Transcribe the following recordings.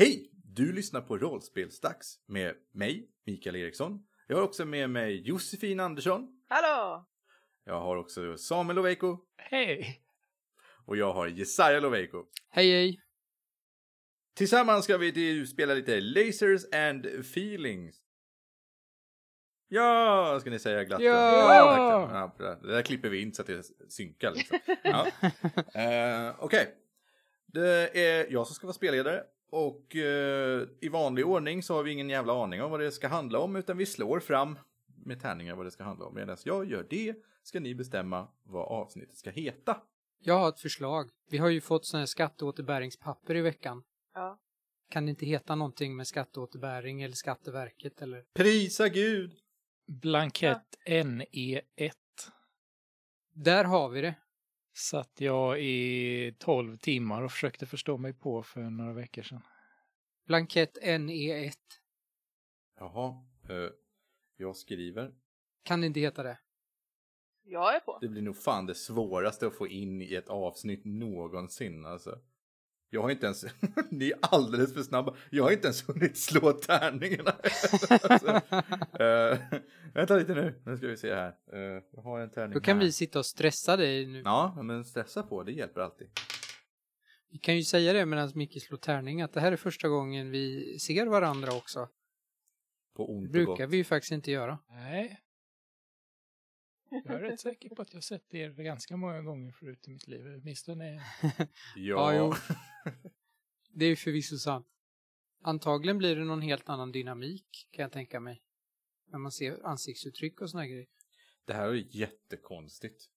Hej! Du lyssnar på Rollspelsdags med mig, Mikael Eriksson. Jag har också med mig Josefin Andersson. Hallå! Jag har också Samuel Loveiko. Hej! Och jag har Jesaja Loveiko. Hej hej! Tillsammans ska vi spela lite Lasers and Feelings. Ja, ska ni säga glatt. Ja! ja! Det där klipper vi in så att det synkar liksom. Ja. Eh, Okej. Det är jag som ska vara spelledare. Och eh, i vanlig ordning så har vi ingen jävla aning om vad det ska handla om. Utan vi slår fram med tärningar vad det ska handla om. Medan jag gör det ska ni bestämma vad avsnittet ska heta. Jag har ett förslag. Vi har ju fått sådana här skatteåterbäringspapper i veckan. Ja. Kan det inte heta någonting med skatteåterbäring eller Skatteverket eller? Prisa Gud! Blankett NE1 Där har vi det. satt jag i 12 timmar och försökte förstå mig på för några veckor sedan. Blankett NE1. Jaha. eh, jag skriver. Kan det inte heta det? Jag är på. Det blir nog fan det svåraste att få in i ett avsnitt någonsin alltså. Jag har inte ens, ni är alldeles för snabba. Jag har inte ens hunnit slå tärningarna. alltså, eh, vänta lite nu, nu ska vi se här. Eh, jag har en tärning Då kan här. vi sitta och stressa dig nu. Ja, men stressa på, det hjälper alltid. Vi kan ju säga det medan Micke slår tärning att det här är första gången vi ser varandra också. På ont och brukar gott. vi ju faktiskt inte göra. Nej. Jag är rätt säker på att jag sett er ganska många gånger förut i mitt liv. Åtminstone Ja, Ja, jo. Det är ju förvisso sant. Antagligen blir det någon helt annan dynamik kan jag tänka mig. När man ser ansiktsuttryck och såna här grejer. det här är jättekonstigt.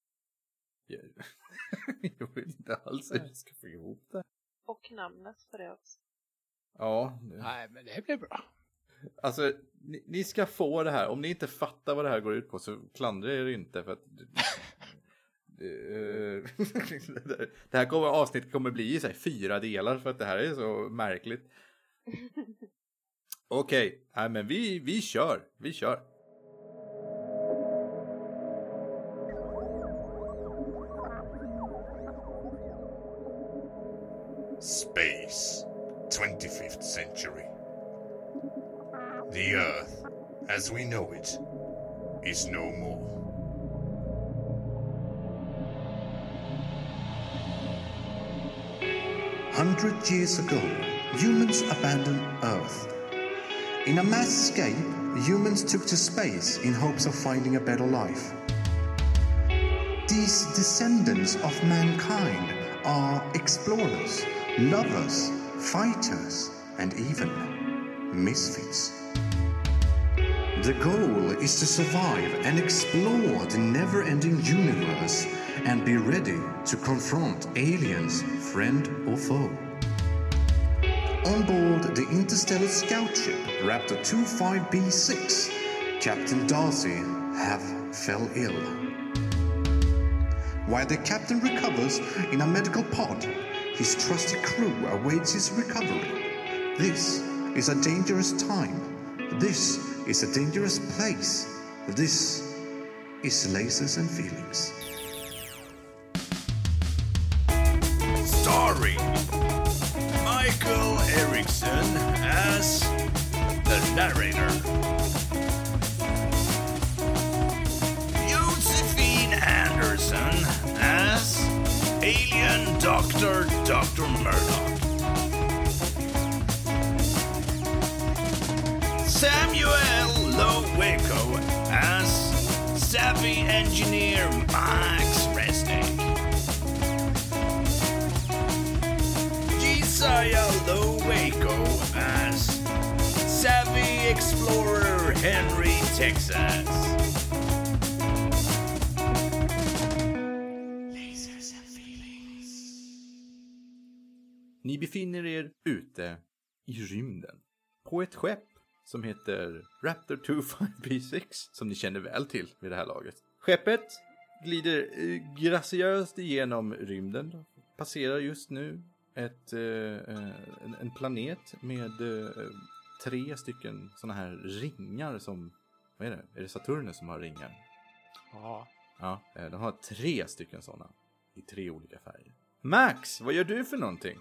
Jag- vet inte alls hur jag ska få ihop det. Och namnet för det också. Ja, det- Nej, men det blir bra. Alltså, ni, ni ska få det här. Om ni inte fattar vad det här går ut på så klandrar jag er inte för att... Eh, det här kommer, avsnittet kommer bli i så här, fyra delar för att det här är så märkligt. Okej, nej men vi, vi kör, vi kör. As we know it, is no more. Hundred years ago, humans abandoned Earth. In a mass escape, humans took to space in hopes of finding a better life. These descendants of mankind are explorers, lovers, fighters, and even misfits. The goal is to survive and explore the never ending universe and be ready to confront aliens, friend or foe. On board the interstellar scout ship Raptor 25B6, Captain Darcy have fell ill. While the captain recovers in a medical pod, his trusty crew awaits his recovery. This is a dangerous time. This is a dangerous place. This is lasers and feelings. Starring Michael Erickson as the narrator. Josephine Anderson as Alien Doctor Dr. Murdoch. Samuel Lowico as Savvy Engineer Max Resnick. Josiah Lowaco as Savvy Explorer Henry Texas. Ni befinner er ute i rymden. På ett skepp som heter Raptor 25B6 som ni känner väl till vid det här laget. Skeppet glider eh, graciöst igenom rymden. Passerar just nu ett, eh, eh, en, en planet med tre stycken sådana här ringar som, vad är det? Är det Saturnus som har ringar? Ja. Ja, de har tre stycken sådana i tre olika färger. Max, vad gör du för någonting?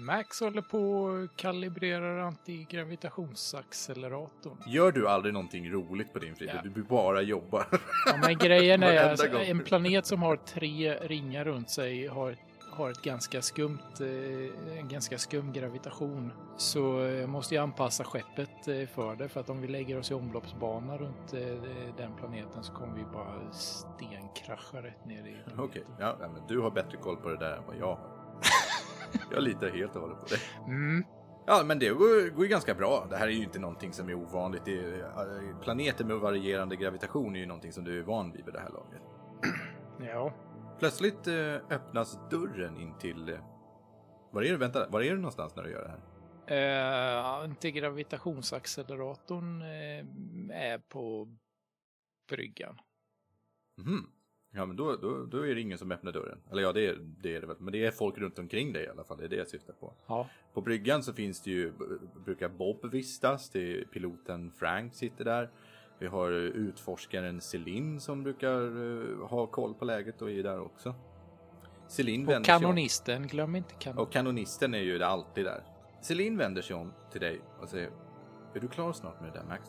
Max håller på och kalibrerar antigravitationsacceleratorn. Gör du aldrig någonting roligt på din fritid? Ja. Du bara jobbar. Ja, men grejen är alltså, en planet som har tre ringar runt sig har, har ett ganska skumt, eh, en ganska skum gravitation. Så eh, måste jag anpassa skeppet eh, för det. För att om vi lägger oss i omloppsbana runt den planeten så kommer vi bara stenkrascha rätt ner i planeten. Okej, ja, ja, men du har bättre koll på det där än vad jag har. Jag litar helt och hållet på dig. Mm. Ja, men det går, går ju ganska bra. Det här är ju inte någonting som är ovanligt. Det är, eh, planeter med varierande gravitation är ju någonting som du är van vid vid det här laget. Ja, Plötsligt eh, öppnas dörren in till... Eh, var är du? Vänta, var är du någonstans när du gör det här? Eh, antigravitationsacceleratorn eh, är på bryggan. Mhm. Ja, men då, då, då är det ingen som öppnar dörren. Eller ja, det är, det är det väl. Men det är folk runt omkring dig i alla fall. Det är det jag syftar på. Ja. På bryggan så finns det ju, brukar Bob vistas, det är piloten Frank sitter där. Vi har utforskaren Celine som brukar eh, ha koll på läget och är där också. Celine Och vänder sig om. kanonisten, glöm inte kanonisten. Och kanonisten är ju alltid där. Celine vänder sig om till dig och säger Är du klar snart med det där Max?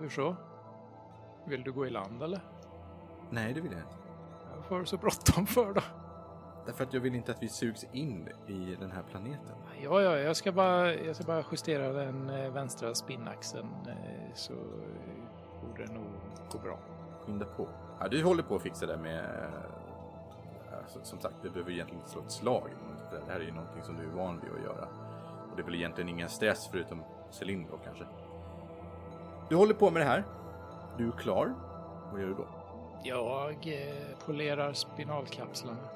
Hur så? Vill du gå i land eller? Nej, det vill jag inte. Varför har du så bråttom för då? Därför att jag vill inte att vi sugs in i den här planeten. Ja, ja, jag ska bara, jag ska bara justera den eh, vänstra spinnaxeln eh, så eh, borde det nog gå bra. Skynda på. Ja, du håller på att fixa det med... Alltså, som sagt, du behöver egentligen inte slå ett slag. Det här är ju någonting som du är van vid att göra. Och det är väl egentligen ingen stress förutom Celine då kanske. Du håller på med det här. Du är klar. Vad gör du då? Jag eh, polerar spinalkapslarna.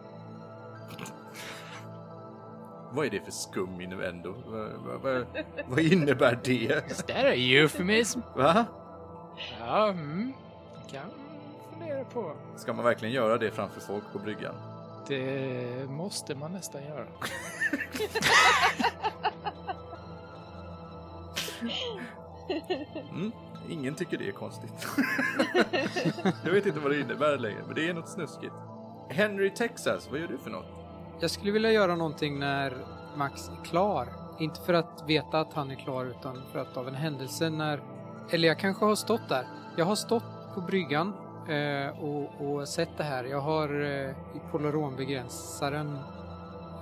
Vad är det för skum innuendo? Vad, vad, vad, innebär det? Det där är eufemism. Va? Ja, mm. kan fundera på. Ska man verkligen göra det framför folk på bryggan? Det måste man nästan göra. Mm. Ingen tycker det är konstigt. jag vet inte vad det innebär längre, men det är något snuskigt. Henry Texas, vad gör du för något? Jag skulle vilja göra någonting när Max är klar. Inte för att veta att han är klar utan för att av en händelse när... Eller jag kanske har stått där. Jag har stått på bryggan eh, och, och sett det här. Jag har eh, i polaronbegränsaren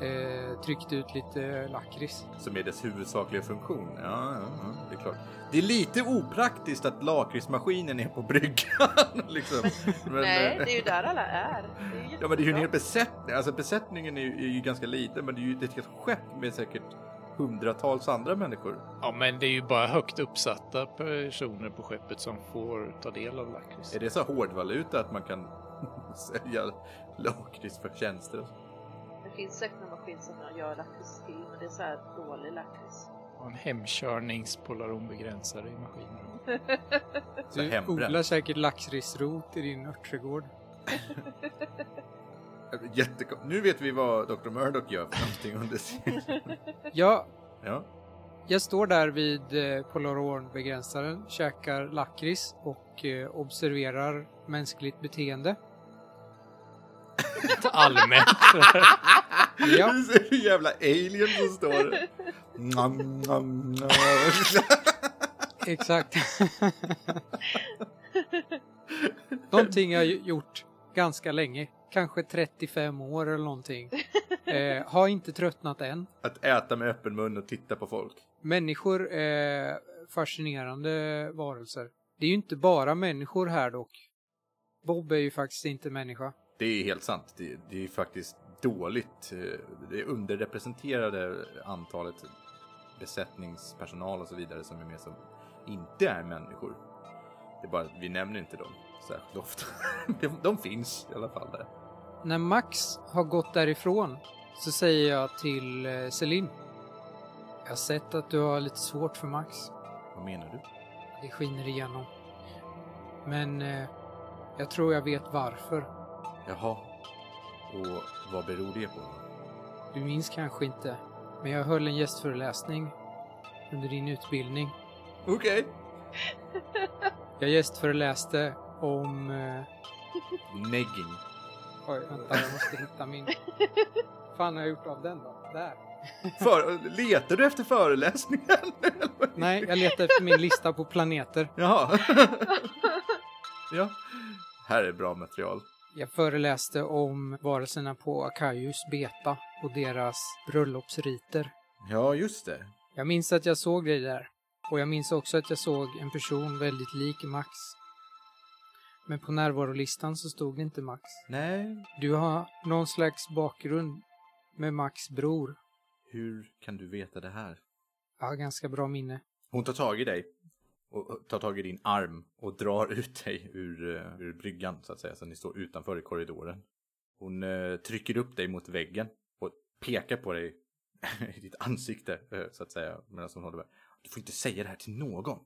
eh, tryckt ut lite lakrits. Som är dess huvudsakliga funktion. Ja, ja, ja, det är klart. Det är lite opraktiskt att lakritsmaskinen är på bryggan. liksom. Men, Nej, eh, det är ju där alla är. Det är Ja men det är ju en hel besättning. Alltså besättningen är ju, är ju ganska liten men det är ju ett skepp med säkert hundratals andra människor. Ja, men det är ju bara högt uppsatta personer på skeppet som får ta del av lakrits. Är det så hårdvaluta att man kan sälja lakrits för tjänster? Det finns säkert en maskin som jag gör lakrits till, men det är så här dålig lakrits. Och en hemkörningspolaronbegränsare i maskinen. Du odlar säkert lakritsrot i din örtträdgård. Jättekon... Nu vet vi vad Dr. Murdoch gör för någonting under sin... Ja, Ja. Jag står där vid eh, polaronbegränsaren, käkar lakrits och eh, observerar mänskligt beteende. Allmänt. Ja. Du ser hur jävla alien som står. Nam, nam, nam. Exakt. någonting jag har gjort ganska länge, kanske 35 år eller någonting. Eh, har inte tröttnat än. Att äta med öppen mun och titta på folk. Människor är fascinerande varelser. Det är ju inte bara människor här dock. Bob är ju faktiskt inte människa. Det är helt sant. Det, det är faktiskt dåligt. eh, Det underrepresenterade antalet besättningspersonal och så vidare som är med som inte är människor. Det är bara att vi nämner inte dem särskilt ofta. De, de finns i alla fall där. När Max har gått därifrån så säger jag till eh, Celine. Jag har sett att du har lite svårt för Max. Vad menar du? Det skiner igenom. Men eh, jag tror jag vet varför. Jaha. Och vad beror det på? Du minns kanske inte, men jag höll en gästföreläsning under din utbildning. Okej. Jag gästföreläste om... Eh, Negging. oj, vänta, jag måste hitta min... fan har jag gjort av den då? Där. För, letar du efter föreläsningen? Nej, jag letar efter min lista på planeter. Jaha. ja. Här är bra material. Jag föreläste om varelserna på Akaius beta och deras bröllopsriter. Ja, just det. Jag minns att jag såg dig där. Och jag minns också att jag såg en person väldigt lik Max. Men på närvarolistan så stod det inte Max. Nej. Du har någon slags bakgrund med Max bror. Hur kan du veta det här? Jag har ganska bra minne. Hon tar tag i dig. Och tar tag i din arm och drar ut dig ur, eh, ur bryggan så att säga. Så ni står utanför i korridoren. Hon eh, trycker upp dig mot väggen och pekar på dig i ditt ansikte eh, så att säga. Medan hon håller med. Du får inte säga det här till någon.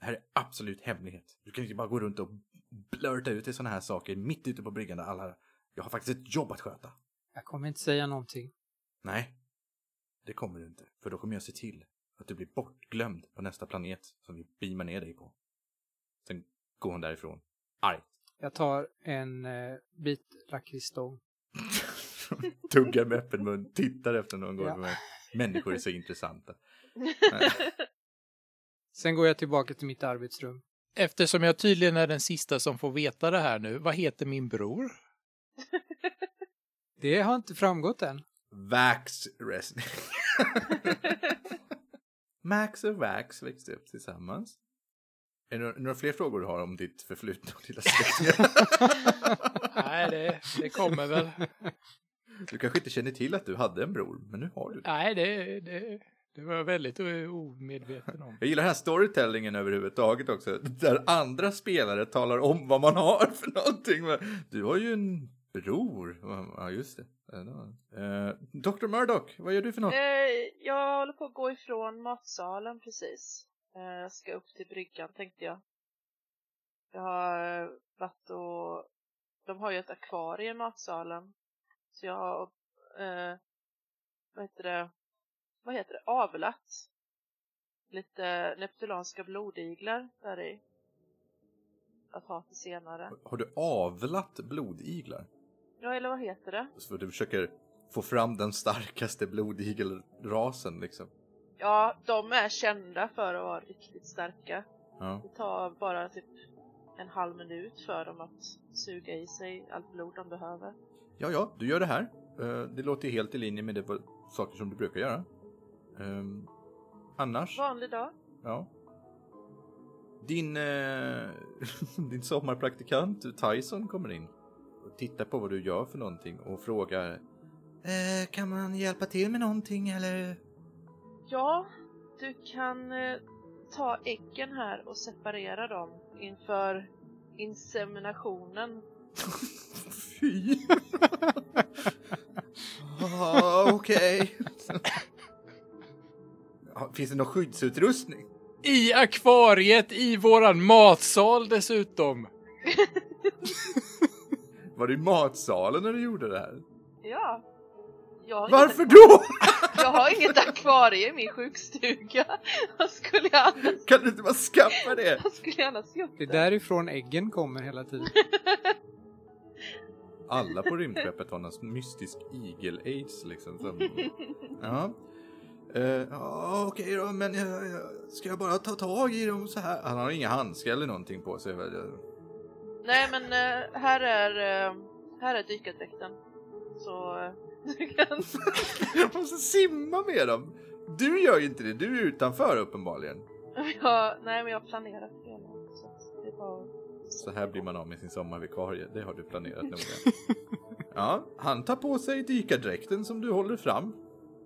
Det här är absolut hemlighet. Du kan inte bara gå runt och blurta ut i sådana här saker mitt ute på bryggan där alla... Jag har faktiskt ett jobb att sköta. Jag kommer inte säga någonting. Nej, det kommer du inte. För då kommer jag se till att du blir bortglömd på nästa planet som vi beamar ner dig på. Sen går hon därifrån. Argt. Jag tar en eh, bit lakritsstång. Tuggar med öppen mun, tittar efter någon gång. Ja. Människor är så intressanta. Sen går jag tillbaka till mitt arbetsrum. Eftersom jag tydligen är den sista som får veta det här nu, vad heter min bror? Det har inte framgått än. Vax Wrestling. Max och Vax växte upp tillsammans. Är det några- fler frågor du har om ditt förflutna och dina släktingar? Nej, det, det kommer väl. Du kanske inte känner till att du hade en bror, men nu har du det. Nej, det, det, det var jag väldigt omedveten om. Jag gillar den här storytellingen överhuvudtaget också. Där andra spelare talar om vad man har för någonting. Du har ju en bror. Ja, just det. Var- Eh, Dr. Murdoch, vad gör du för något? Eh, jag håller på att gå ifrån matsalen precis. Eh, ska upp till bryggan tänkte jag. Jag har varit och... De har ju ett akvarium i matsalen. Så jag har... Eh, vad heter det? Vad heter det? Avlat. Lite neptulanska blodiglar där i. Att ha till senare. Har du avlat blodiglar? Ja, eller vad heter det? Så du försöker få fram den starkaste blodigelrasen liksom. Ja, de är kända för att vara riktigt starka. Ja. Det tar bara typ en halv minut för dem att suga i sig allt blod de behöver. Ja, ja, du gör det här. Eh, Det låter ju helt i linje med det saker som du brukar göra. Ehm, annars? Vanlig dag. Ja. Din, eh, din sommarpraktikant Tyson kommer in tittar på vad du gör för någonting och frågar eh, Kan man hjälpa till med någonting eller? Ja, du kan eh, ta äggen här och separera dem inför inseminationen. Fy! ah, Okej. Finns det någon skyddsutrustning? I akvariet i våran matsal dessutom. Var du i matsalen när du gjorde det här? Ja. Varför Inget, då? jag har inget akvarie i min sjukstuga. Vad skulle jag annars, Kan du inte bara skaffa det? vad skulle jag annars gjort? Det är därifrån äggen kommer hela tiden. Alla på rymdskeppet har någon mystisk igel-aids liksom. Som... Ja. Eh, ja, okej då, men jag, jag, ska jag bara ta tag i dem så här? Han har inga handskar eller någonting på sig. väl? Nej men eh, här är, eh, här är dykardräkten. Så eh, du kan... Jag måste simma med dem! Du gör ju inte det, du är utanför uppenbarligen. Ja, nej men jag har planerat det. Så att det är bara... Så här blir man av med sin sommarvikarie, det har du planerat noga. Ja, han tar på sig dykardräkten som du håller fram.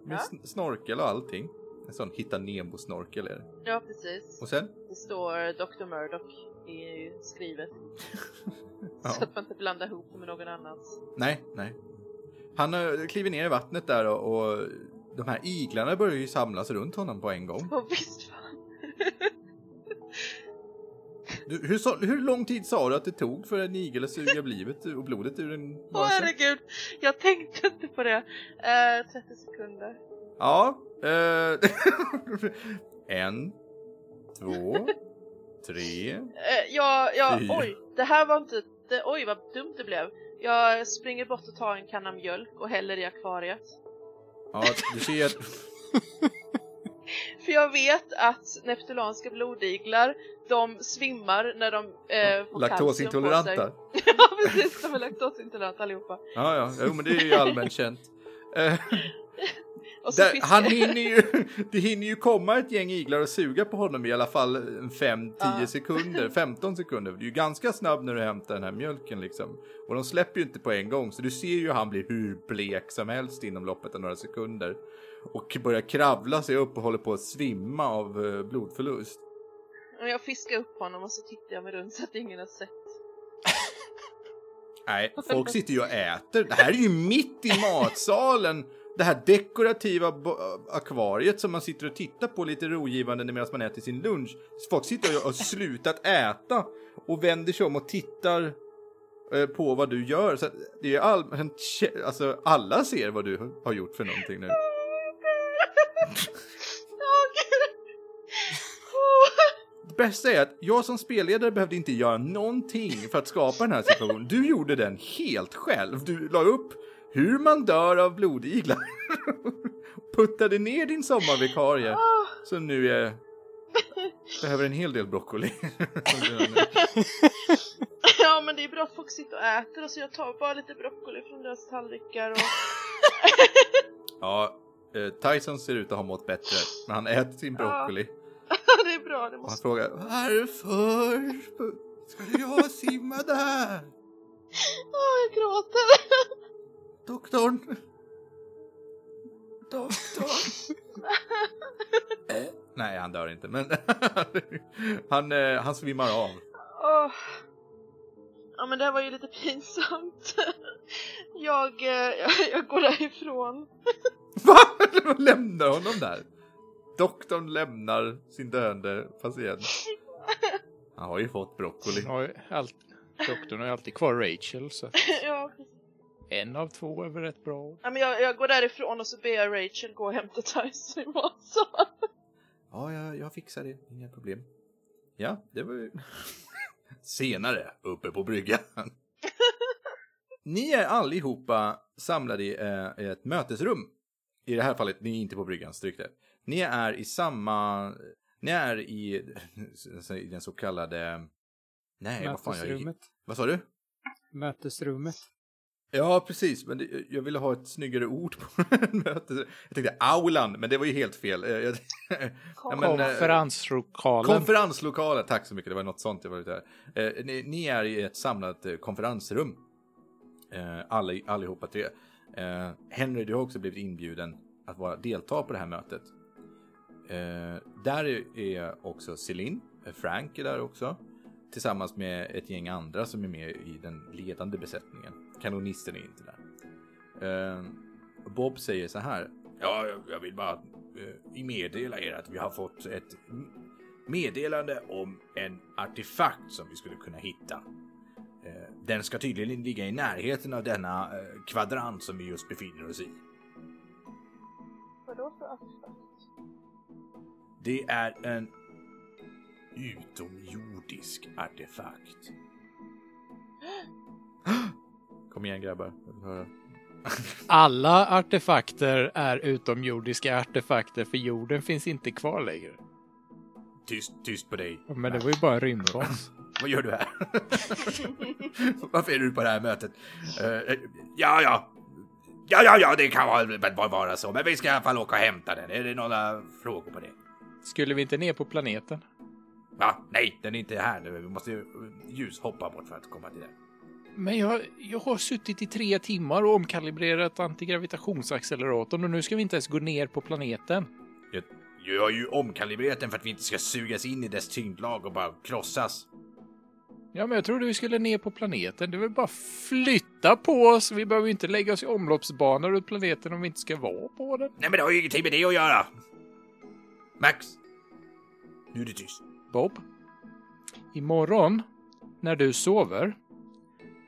Med Ja. sn- snorkel och allting. En sån hitta Nemo-snorkel är det. Ja precis. Och sen? Det står Dr. Murdoch i skrivet. Ja. Så att man inte blandar ihop det med någon annans. Nej, nej. Han uh, kliver ner i vattnet där och, och de här iglarna börjar ju samlas runt honom på en gång. Och visst fan. Du, hur, sa, hur lång tid sa du att det tog för en igel att suga livet och blodet ur en Åh varelse? herregud, jag tänkte inte på det. Eh, 30 sekunder. Ja. eh, en, två, tre. Eh, jag, jag, Fy. oj, det här var inte, det, oj vad dumt det blev. Jag springer bort och tar en kanna mjölk och häller i akvariet. Ja, du ser att... För jag vet att neptulanska blodiglar, de svimmar när de eh, får Laktosintoleranta. ja precis, de är laktosintoleranta allihopa. Ja, ja, jo, men det är ju allmänt känt. Där, han hinner ju, det hinner ju komma ett gäng iglar och suga på honom i alla fall 5-10 Ja. sekunder, 15 sekunder. Du är ju ganska snabb när du hämtar den här mjölken liksom. Och de släpper ju inte på en gång, så du ser ju han blir hur blek som helst inom loppet av några sekunder. Och börjar kravla sig upp och håller på att svimma av eh, blodförlust. Jag fiskar upp honom och så tittar jag mig runt så att ingen har sett. Nej, folk sitter ju och äter. Det här är ju mitt i matsalen. Det här dekorativa akvariet som man sitter och tittar på lite rogivande medan man äter sin lunch. Folk sitter och har slutat äta och vänder sig om och tittar eh, på vad du gör. Så det är all, alltså alla ser vad du har gjort för någonting nu. Det bästa är att jag som spelledare behövde inte göra någonting för att skapa den här situationen. Du gjorde den helt själv. Du la upp hur man dör av blodiglar. Puttade ner din sommarvikarie som nu är... Behöver en hel del broccoli. Ja men det är bra att folk sitter och äter så jag tar bara lite broccoli från deras tallrikar och ja, eh, Tyson ser ut att ha mått bättre. Men han äter sin broccoli. det är bra, det Och han måste... frågar varför ska jag simma där? Åh, jag gråter! Doktorn. Doktorn. Eh, Nej, han dör inte, men han, eh, han svimmar av. Åh. Ja men det här var ju lite pinsamt. Jag, eh, jag, jag går därifrån. Va? lämnar honom där? Doktorn lämnar sin döende patient. Han har ju fått broccoli. Har ju allt, doktorn har ju alltid kvar Rachel, så ja, precis. En av två är väl rätt bra. ja, men jag, jag går därifrån och så ber jag Rachel gå och hämta Tyson i matsalen. Ja, jag, jag fixar det. Inga problem. Ja, det var ju... Senare, uppe på bryggan. Ni är allihopa samlade i eh, ett mötesrum. I det här fallet, ni är inte på bryggan, stryk det. Ni är i samma... Ni är i, i den så kallade... Nej, vad fan jag... Mötesrummet. Vad sa du? Mötesrummet. Ja, precis, men det, jag ville ha ett snyggare ord på mötes... Jag tänkte aulan, men det var ju helt fel. Eh, eh, Konferenslokalen. Konferenslokaler, tack så mycket, det var något sånt jag var ute. Eh, ni, ni är i ett samlat eh, konferensrum. Eh, alla, allihopa tre. Eh, Henry, du har också blivit inbjuden att vara delta på det här mötet. Där är, också Celine, Frank är där också. Tillsammans med ett gäng andra som är med i den ledande besättningen. Kanonisten är inte där. Eh, Bob säger så här. Ja, jag- vill bara eh, meddela er att vi har fått ett meddelande om en artefakt som vi skulle kunna hitta. Eh, Den ska tydligen ligga i närheten av denna eh, kvadrant som vi just befinner oss i. Vadå för artefakt? Det är en utomjordisk artefakt. Kom igen grabbar. Alla artefakter är utomjordiska artefakter för jorden finns inte kvar längre. Tyst, tyst på dig. Men det var ju bara en rymdbas. Vad gör du här? Varför är du på det här mötet? Eh, ja, ja. Ja, ja, ja, det kan vara, så. Men vi ska i alla fall åka och hämta den. Är det några frågor på det? Skulle vi inte ner på planeten? Va? Nej, den är inte här nu. Vi måste ju ljushoppa bort för att komma till den. Men jag, jag har suttit i tre timmar och omkalibrerat antigravitationsacceleratorn och nu ska vi inte ens gå ner på planeten. Jag, jag har ju omkalibrerat den för att vi inte ska sugas in i dess tyngdlag och bara krossas. Ja, men jag trodde vi skulle ner på planeten. Det är väl bara flytta på oss. Vi behöver ju inte lägga oss i omloppsbanor runt planeten om vi inte ska vara på den. Nej, men det har ju ingenting med det att göra. Max. Nu är det tyst. Bob, imorgon när du sover,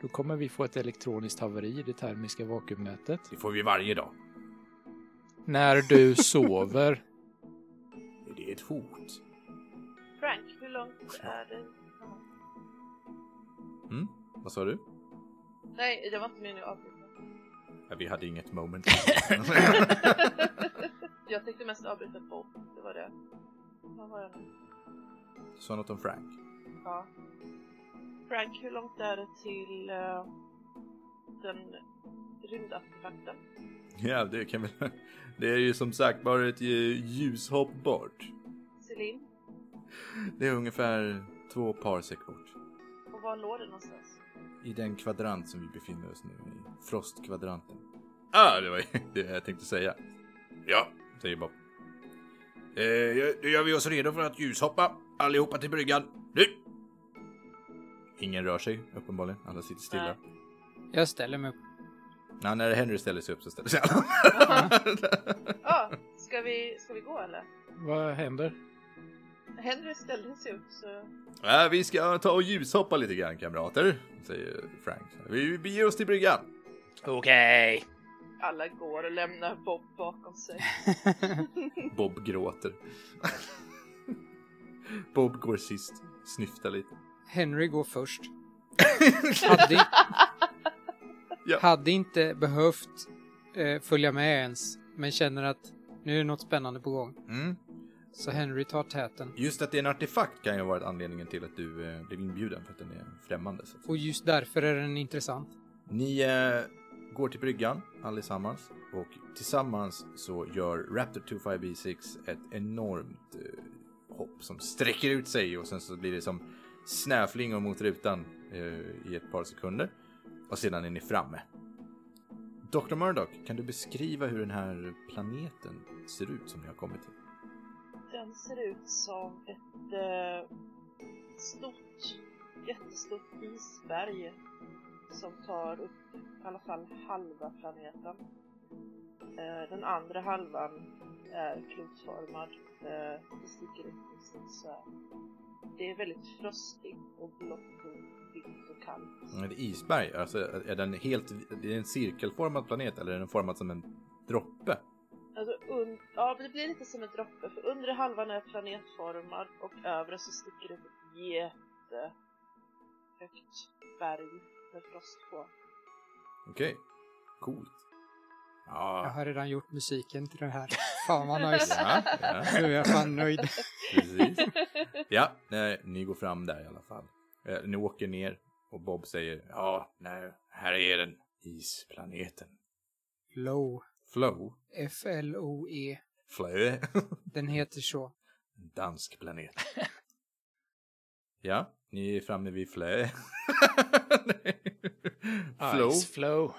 då kommer vi få ett elektroniskt haveri i det termiska vakuumnätet. Det får vi varje dag. När du sover. Är det ett hot? Frank, hur långt är det? Mm? Vad sa du? Nej, det var inte att avbryta. Ja, vi hade inget moment. Jag tänkte mest avbryta Bob. Det var det. Vad var jag nu? Sa något om Frank. Ja. Frank, hur långt är det till eh, den rymdartefakten? Ja, det kan väl... Det är ju som sagt bara ett ljushopp bort. Celine? Det är ungefär två parsec bort. Och var låg det någonstans? I den kvadrant som vi befinner oss nu i. Frostkvadranten. Ah, det var det jag tänkte säga. Ja, säger Bob. Eh, då gör vi oss redo för att ljushoppa. Allihopa till bryggan. Nu! Ingen rör sig uppenbarligen. Alla sitter stilla. Nej. Jag ställer mig upp. Ja, när Henry ställer sig upp så ställer sig alla. Ja, ska, vi, ska vi gå eller? Vad händer? Henry ställde sig upp så... ja, vi ska ta och ljushoppa lite grann kamrater, säger Frank. Vi beger oss till bryggan. Okej. Alla går och lämnar Bob bakom sig. Bob gråter. Bob går sist, snyftar lite. Henry går först. hade, Ja. hade inte behövt eh, följa med ens, men känner att nu är det något spännande på gång. Mm. Så Henry tar täten. Just att det är en artefakt kan ju ha varit anledningen till att du eh, blev inbjuden för att den är främmande. Så. Och just därför är den intressant. Ni eh, går till bryggan allesammans och tillsammans så gör Raptor 25B6 ett enormt eh, hopp som sträcker ut sig och sen så blir det som snöflingor mot rutan eh, i ett par sekunder och sedan är ni framme. Dr. Murdoch, kan du beskriva hur den här planeten ser ut som ni har kommit till? Den ser ut som ett eh, stort, jättestort isberg som tar upp i alla fall halva planeten. Eh, den andra halvan är klotformad. Eh, det sticker upp i så här. Det är väldigt frostigt och blått och vitt och kallt. Ett isberg, alltså är den helt, det är en cirkelformad planet eller är den formad som en droppe? Alltså, un- ja, det blir lite som en droppe, för undre halvan är planetformad och övre så sticker det ett jättehögt berg med frost på. Okej, coolt. Jag Ja, har redan gjort musiken till det här. Fan vad nice. ja, ja. Nu är jag fan nöjd. Precis. Ja, nej, ni går fram där i alla fall. Eh, ni åker ner och Bob säger ja, nej, här är den. Isplaneten. Flow. Flow. F-L-O-E. Flö. E. Den heter så. Dansk planet. Ja, ni är framme vid Flö. Flow. Ice flow.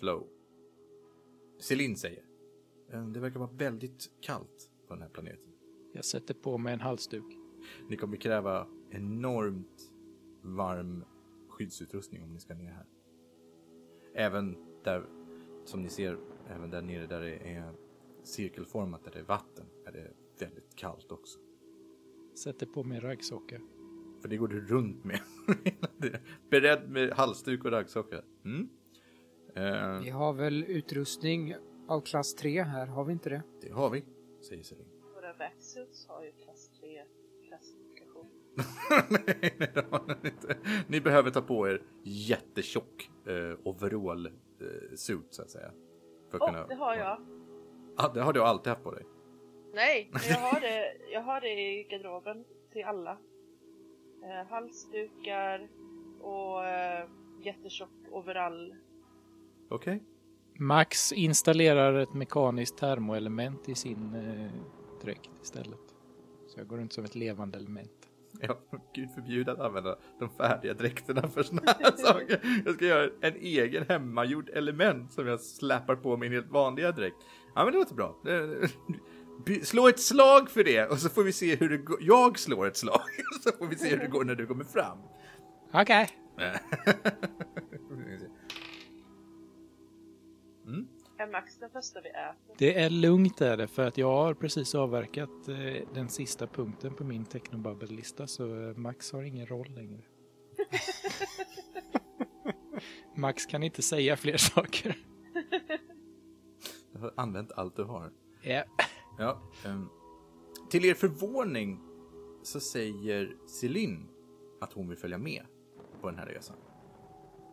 Flow. Celine säger. "Eh, Det verkar vara väldigt kallt på den här planeten. Jag sätter på mig en halsduk. Ni kommer kräva enormt varm skyddsutrustning om ni ska ner här. Även där, som ni ser, även där nere där det är cirkelformat, där det är vatten, är det väldigt kallt också. Sätter på mig raggsockor. För det går du runt med. Beredd med halsduk och raggsockor. Mm. Eh, Vi har väl utrustning av klass 3 här, har vi inte det? det har vi, säger Celine. Våra backsuits har ju klass 3 klassifikation. nej, nej, det har ni inte. Ni behöver ta på er jättetjock eh, overall eh, suit så att säga. För att Åh, kunna... det har jag! Ja, det har du alltid haft på dig. Nej, men jag har det, jag har det i garderoben till alla. Eh, halsdukar och eh, jättetjock overall. Okej. Max installerar ett mekaniskt termoelement i sin eh, dräkt istället. Så jag går runt som ett levande element. Ja, gud förbjude att använda de färdiga dräkterna för såna här saker. Jag ska göra en egen hemmagjord element som jag släpar på min helt vanliga dräkt. Ja, men det låter bra. Slå ett slag för det och så får vi se hur det går. Jag slår ett slag så får vi se hur det går när du kommer fram. Okej. Mm. Är Max den första vi äter? Det är lugnt är det för att jag har precis avverkat eh, den sista punkten på min Technobubble-lista så eh, Max har ingen roll längre. Max kan inte säga fler saker. Jag har använt allt du har. Ja. Ja, ehm, till er förvåning så säger Celine att hon vill följa med på den här resan.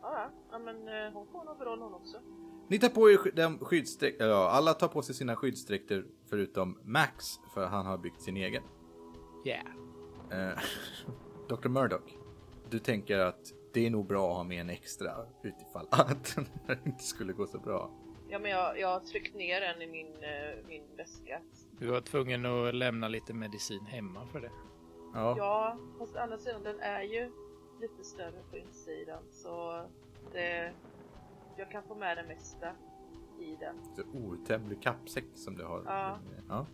Ja, ja. men eh, hon får nog roll hon också. Ni tar på er sk- den skyddsdräkt, ja, alla tar på sig sina skyddsdräkter förutom Max, för han har byggt sin egen. Yeah. Eh, Dr. Murdoch, du tänker att det är nog bra att ha med en extra utifall att den här inte skulle gå så bra. Ja, men jag, jag har tryckt ner den i min, eh, min väska. Du var tvungen att lämna lite medicin hemma för det. Ja, Ja, fast å andra sidan den är ju lite större på insidan så det, jag kan få med det mesta i den. så outtömlig kappsäck som du har. Ja. ja.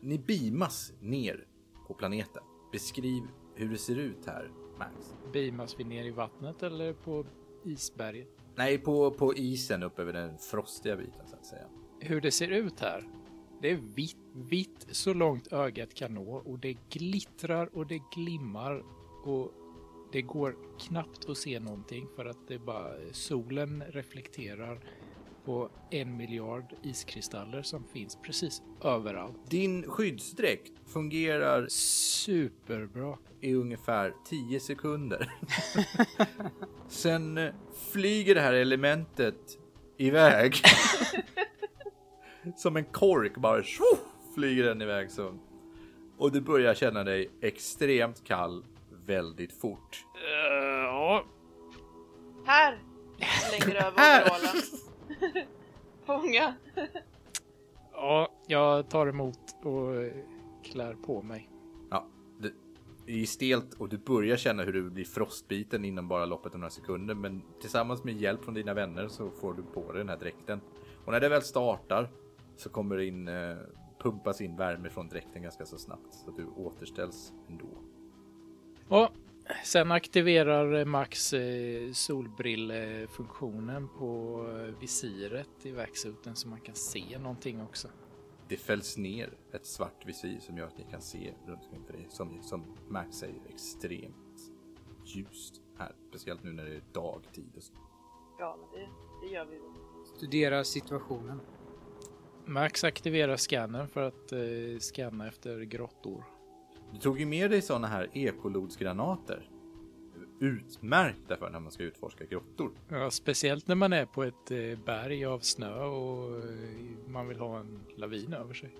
Ni beamas ner på planeten. Beskriv hur det ser ut här, Max. Beamas vi ner i vattnet eller på isberget? Nej, på, på isen upp över den frostiga biten så att säga. Hur det ser ut här. Det är vitt, vitt så långt ögat kan nå och det glittrar och det glimmar och det går knappt att se någonting för att det bara solen reflekterar på en miljard iskristaller som finns precis överallt. Din skyddsdräkt fungerar Superbra. i ungefär 10 sekunder. Sen eh, flyger det här elementet iväg. Som en kork bara tjo, flyger den iväg så. Och du börjar känna dig extremt kall väldigt fort. Eh, ja, Här! Slänger över overallen. Fånga! ja, jag tar emot och klär på mig. Ja, det är stelt och du börjar känna hur du blir frostbiten inom bara loppet av några sekunder. Men tillsammans med hjälp från dina vänner så får du på dig den här dräkten. Och när det väl startar så kommer det in, eh, pumpas in värme från dräkten ganska så snabbt. Så att du återställs ändå. Och sen aktiverar Max eh, solbrillefunktionen på eh, visiret i växuten så man kan se någonting också. Det fälls ner ett svart visir som gör att ni kan se runt omkring för det. Som, som Max säger, extremt ljust här. Speciellt nu när det är dagtid. Och så. Ja, men det, det gör vi väl. Studerar situationen. Max aktiverar scannern för att eh, scanna efter grottor. Du tog ju med dig sådana här ekolodsgranater. Utmärkta för när man ska utforska grottor. Ja, speciellt när man är på ett eh, berg av snö och eh, man vill ha en lavin över sig.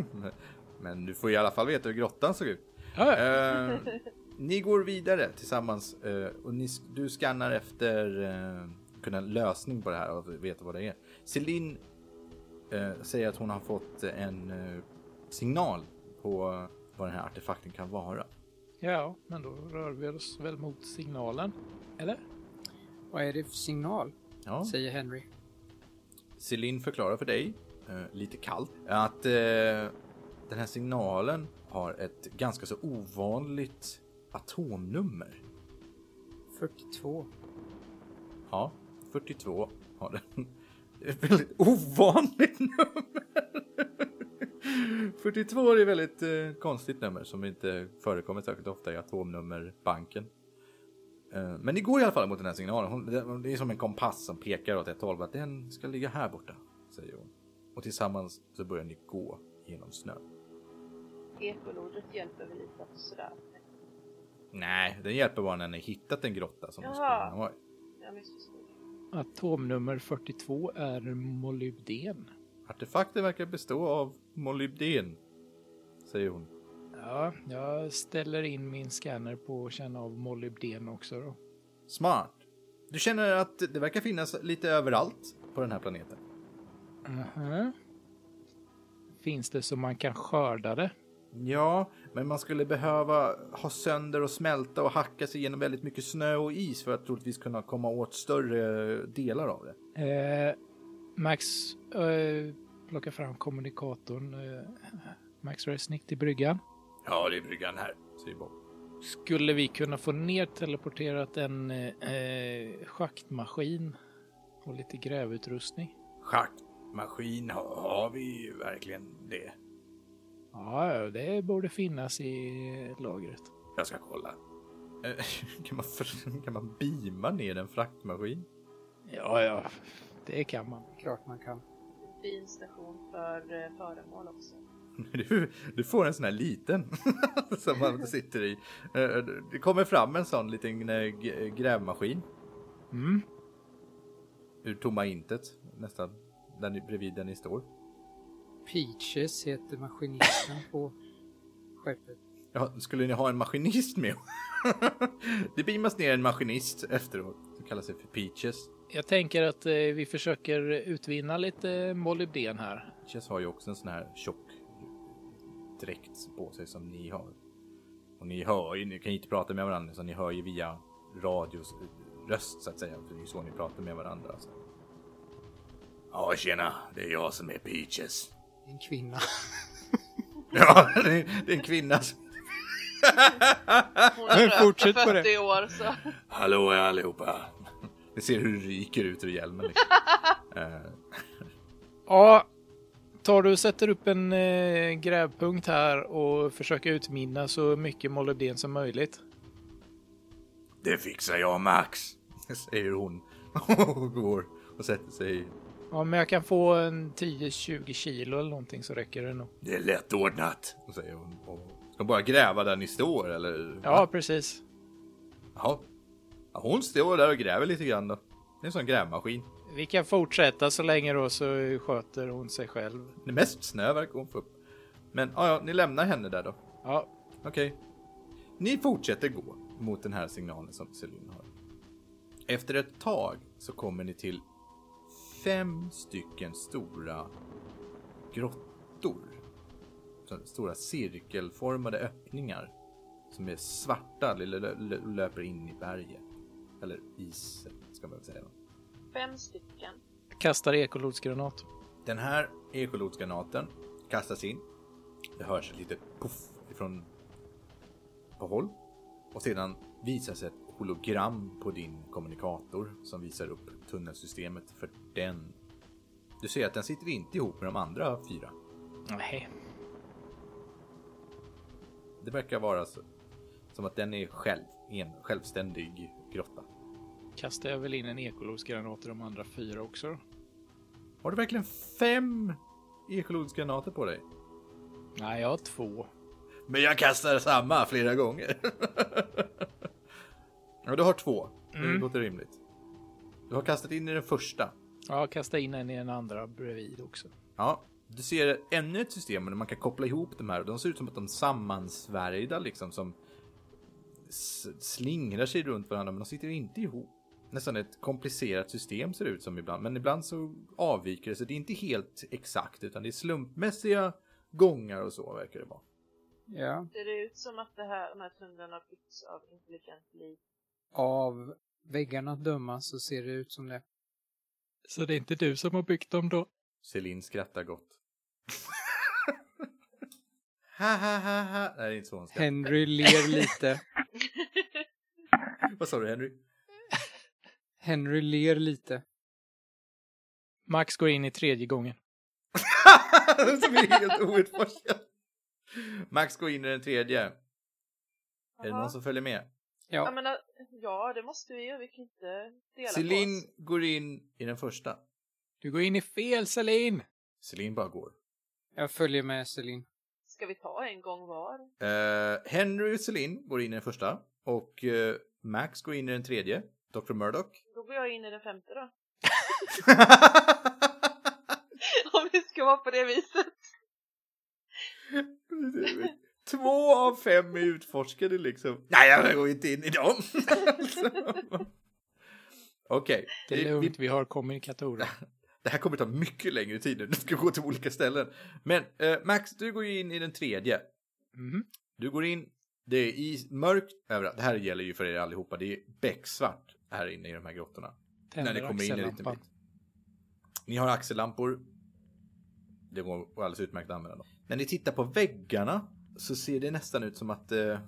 Men du får i alla fall veta hur grottan såg ut. Ja. Eh, ni går vidare tillsammans eh, och ni, du skannar efter eh, kunna lösning på det här och veta vad det är. Celine eh, säger att hon har fått en eh, signal på vad den här artefakten kan vara. ja, men då rör vi oss väl mot signalen. Eller? Vad är det för signal? Ja. Säger Henry. Celine förklarar för dig, eh, lite kallt, att eh, den här signalen har ett ganska så ovanligt atomnummer. 42. Ja, 42 har den. Det är ett väldigt ovanligt nummer. 42 är ett väldigt eh, konstigt nummer som inte förekommer särskilt ofta i atomnummerbanken. Eh, men ni går i alla fall mot den här signalen. Hon, det, det är som en kompass som pekar åt ett håll. Att den ska ligga här borta, säger hon. Och tillsammans så börjar ni gå genom snö. Ekolodret hjälper väl lite att sådär. Nej, den hjälper bara när ni hittat en grotta som ni skulle Jaha. kunna vara i. Jag missförstod. Atomnummer 42 är molybden. Artefakten verkar bestå av molybden, säger hon. Ja, jag ställer in min scanner på att känna av molybden också då. Smart. Du känner att det verkar finnas lite överallt på den här planeten. Mhm. Finns det så man kan skörda det? Ja, men man skulle behöva ha sönder och smälta och hacka sig igenom väldigt mycket snö och is för att troligtvis kunna komma åt större delar av det. Eh, Max eh, plockar fram kommunikatorn. Eh, Max Resnick till bryggan. Ja, det är bryggan här, säger Bob. Skulle vi kunna få ner teleporterat en eh, schaktmaskin och lite grävutrustning? Schaktmaskin, har vi verkligen det? Ja, det borde finnas i lagret. Jag ska kolla. Kan man, kan man beama ner en fraktmaskin? Ja, ja, det kan man. Klart man kan. Fin station för eh, föremål också. Du, du får en sån här liten som man sitter i. Eh, Det kommer fram en sån liten eh, grävmaskin Mm. ur tomma intet. nästan där ni, bredvid där ni står. Peaches heter maskinisten på skeppet. Ja, skulle ni ha en maskinist med? det beamas ner en maskinist efteråt som kallar sig för Peaches. Jag tänker att eh, vi försöker utvinna lite molybden här. Peaches har ju också en sån här tjock dräkt på sig som ni har. Och ni hör ju, ni kan ju inte prata med varandra så ni hör ju via radios röst så att säga. För det är ju så ni pratar med varandra. Alltså. Ja, tjena, det är jag som är Peaches. En kvinna. Ja, det är, det är en kvinna. Hon är Fortsätt på 40 det. år så. Hallå allihopa. Ni ser hur det ryker ut ur hjälmen. Liksom. Eh, Ja, tar du och sätter upp en eh, grävpunkt här och försöker utminna så mycket molybden som möjligt. det fixar jag Max. Säger hon. Och går och sätter sig. Ja, men jag kan få en 10-20 kilo eller någonting så räcker det nog. Det är lätt ordnat. Säger hon. Och ska bara gräva där ni står eller? Ja, precis. Jaha. Ja, hon står där och gräver lite grann då. Det är en sån grävmaskin. Vi kan fortsätta så länge då så sköter hon sig själv. Det är mest snö verkar hon få upp. Men ja, ja, ni lämnar henne där då. Ja, Okej. Ni fortsätter gå mot den här signalen som Celine har. Efter ett tag så kommer ni till fem stycken stora grottor. Så Stora cirkelformade öppningar som är svarta eller lö- lö- löper in i berget. Eller isen ska man väl säga. Fem stycken. kastar ekolodsgranat. Den här ekolodsgranaten kastas in. Det hörs ett litet puff ifrån på håll. Och sedan visas ett hologram på din kommunikator som visar upp tunnelsystemet för den. Du ser att den sitter inte ihop med de andra fyra. Nej. Det verkar vara så, som att den är själv, en självständig grotta. Kastar jag väl in en ekolodsgranat i de andra fyra också? Har du verkligen fem ekolodsgranater på dig? Nej, jag har två. Men jag kastar samma flera gånger. ja, du har två. Det Mm. låter rimligt. Du har kastat in i den första. Ja, kasta in en i den andra bredvid också. Ja, du ser ännu ett system där man kan koppla ihop de här. De ser ut som att de är sammansvärjda liksom som slingrar sig runt varandra men de sitter inte ihop. Nästan ett komplicerat system ser det ut som ibland. Men ibland så avviker det så det är inte helt exakt utan det är slumpmässiga gångar och så verkar det vara. Ja. Ser det ut som att det här, de här tunnlarna har byggts av intelligent liv? Av väggarna att döma så ser det ut som det. Så det är inte du som har byggt dem då? Celine skrattar gott. ha ha ha ha. Nej, det är inte så hon skrattar. Henry ler lite. Vad sa du Henry? Henry ler lite. Max går in i tredje gången. Som är helt outforskad. Max går in i den tredje. Är det någon som följer med? Jag Ja, menar, ja, det måste vi ju. Vi kan inte dela på Celine oss. går in i den första. Du går in i fel Selin! Celine bara går. jag följer med Celine. Ska vi ta en gång var? Eh, Henry och Celine går in i den första. Och eh, Max går in i den tredje. Dr. Murdoch. Går jag in i den femte då. Om vi ska vara på det viset. Två av fem är utforskade liksom. Nej, jag går inte in i dem. Okej. Det är vi- lugnt, vi har kommunikatorer. Det här kommer ta mycket längre tid nu. Du ska gå till olika ställen. Men eh, Max, du går ju in i den tredje. Mhm. Du går in, det är i mörkt överallt. Det här gäller ju för er allihopa. Det är becksvart här inne i de här grottorna. Tänder när ni kommer in en liten bit. Ni har axellampor. Det går alldeles utmärkt att använda dem. När ni tittar på väggarna så ser det nästan ut som att eh,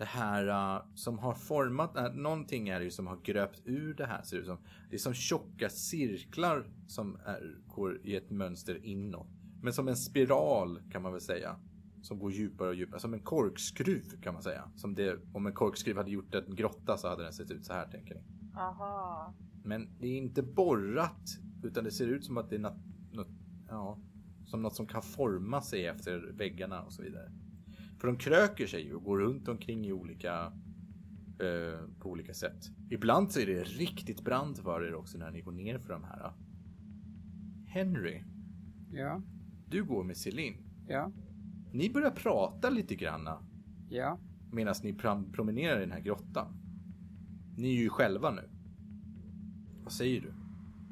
det här eh, som har format, uh, någonting är det ju som har gröpt ur det här ser det ut som. Det är som tjocka cirklar som är, går i ett mönster inåt. Men som en spiral kan man väl säga. Som går djupare och djupare. Som en korkskruv kan man säga. Som det, om en korkskruv hade gjort en grotta så hade den sett ut så här tänker ni. Aha. Men det är inte borrat utan det ser ut som att det är något, något, ja, som något som kan forma sig efter väggarna och så vidare. För de kröker sig ju och går runt omkring i olika eh, på olika sätt. Ibland så är det riktigt brant för er också när ni går ner för de här. Henry, Ja, du går med Celine. ja, Ni börjar prata lite granna ja. medan ni promenerar i den här grottan. Ni är ju själva nu. Vad säger du?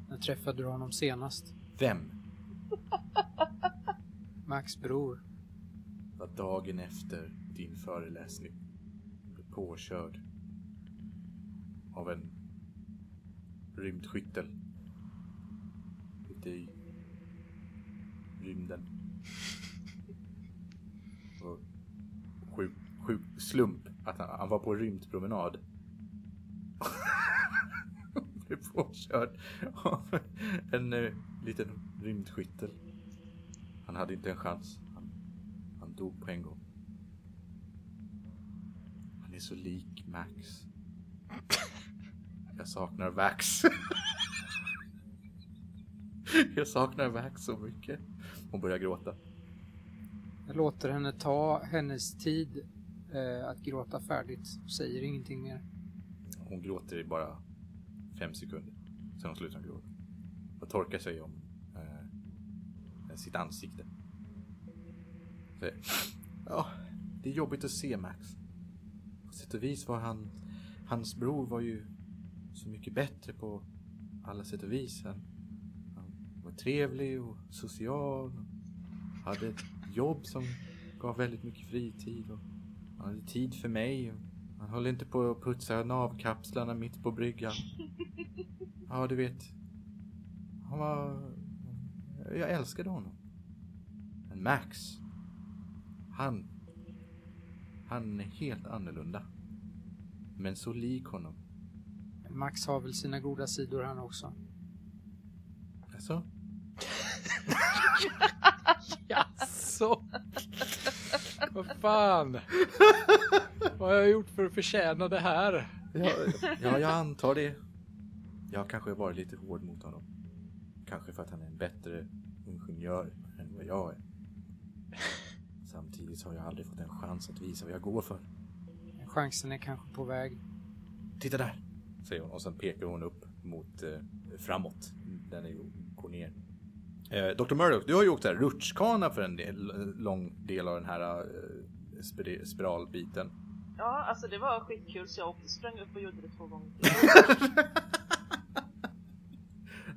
När träffade du honom senast? Vem? Max bror. var dagen efter din föreläsning blev påkörd av en rymdskyttel ute i rymden. Och sjuk, sjuk slump att han, han var på rymdpromenad. Blev påkörd av en eh, liten rymdskyttel. Han hade inte en chans. Han han dog på en gång. Han är så lik Max. Jag saknar Vax. Jag saknar Vax så mycket. Hon börjar gråta. Jag låter henne ta hennes tid eh, att gråta färdigt. Säger ingenting mer. Hon gråter bara fem sekunder. Sen hon slutar hon gråta. Och torkar sig om eh, sitt ansikte. Säger, Ja, det är jobbigt att se Max. På sätt och vis var han... Hans bror var ju så mycket bättre på alla sätt och vis. Han, han var trevlig och social. Och hade ett jobb som gav väldigt mycket fritid. Och han hade tid för mig. Och han höll inte på att putsa navkapslarna mitt på bryggan. Ja, du vet. Han var... Jag älskade honom. Men Max. Han... Han är helt annorlunda. Men så lik honom. Max har väl sina goda sidor han också. Alltså? Jaså? Vad fan? Vad har jag gjort för att förtjäna det här? Ja, ja, jag antar det. Jag kanske varit lite hård mot honom. Kanske för att han är en bättre ingenjör än vad jag är. Samtidigt har jag aldrig fått en chans att visa vad jag går för. Chansen är kanske på väg. Titta där! Säger hon och sen pekar hon upp mot eh, framåt. Den är ju, går ner. Eh, Dr. Murdoch, du har ju åkt här rutschkana för en del, lång del av den här eh, spir- spiralbiten. Ja, alltså det var skitkul så jag åkte, sprang upp och gjorde det två gånger.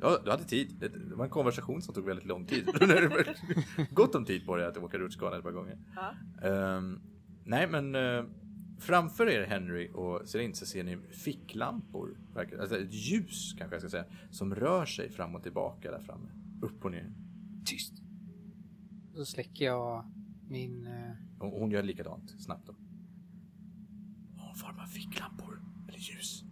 Ja, du hade tid. Det var en konversation som tog väldigt lång tid. Gott om tid på dig att åka rutschkana ett par gånger. Ja. Ehm, nej, men eh, framför er Henry och Celine så ser ni ficklampor. Alltså ett ljus kanske jag ska säga. Som rör sig fram och tillbaka där framme. Upp och ner. Tyst. Så släcker jag min... Och hon gör likadant snabbt då. Någon form av ficklampor eller ljus.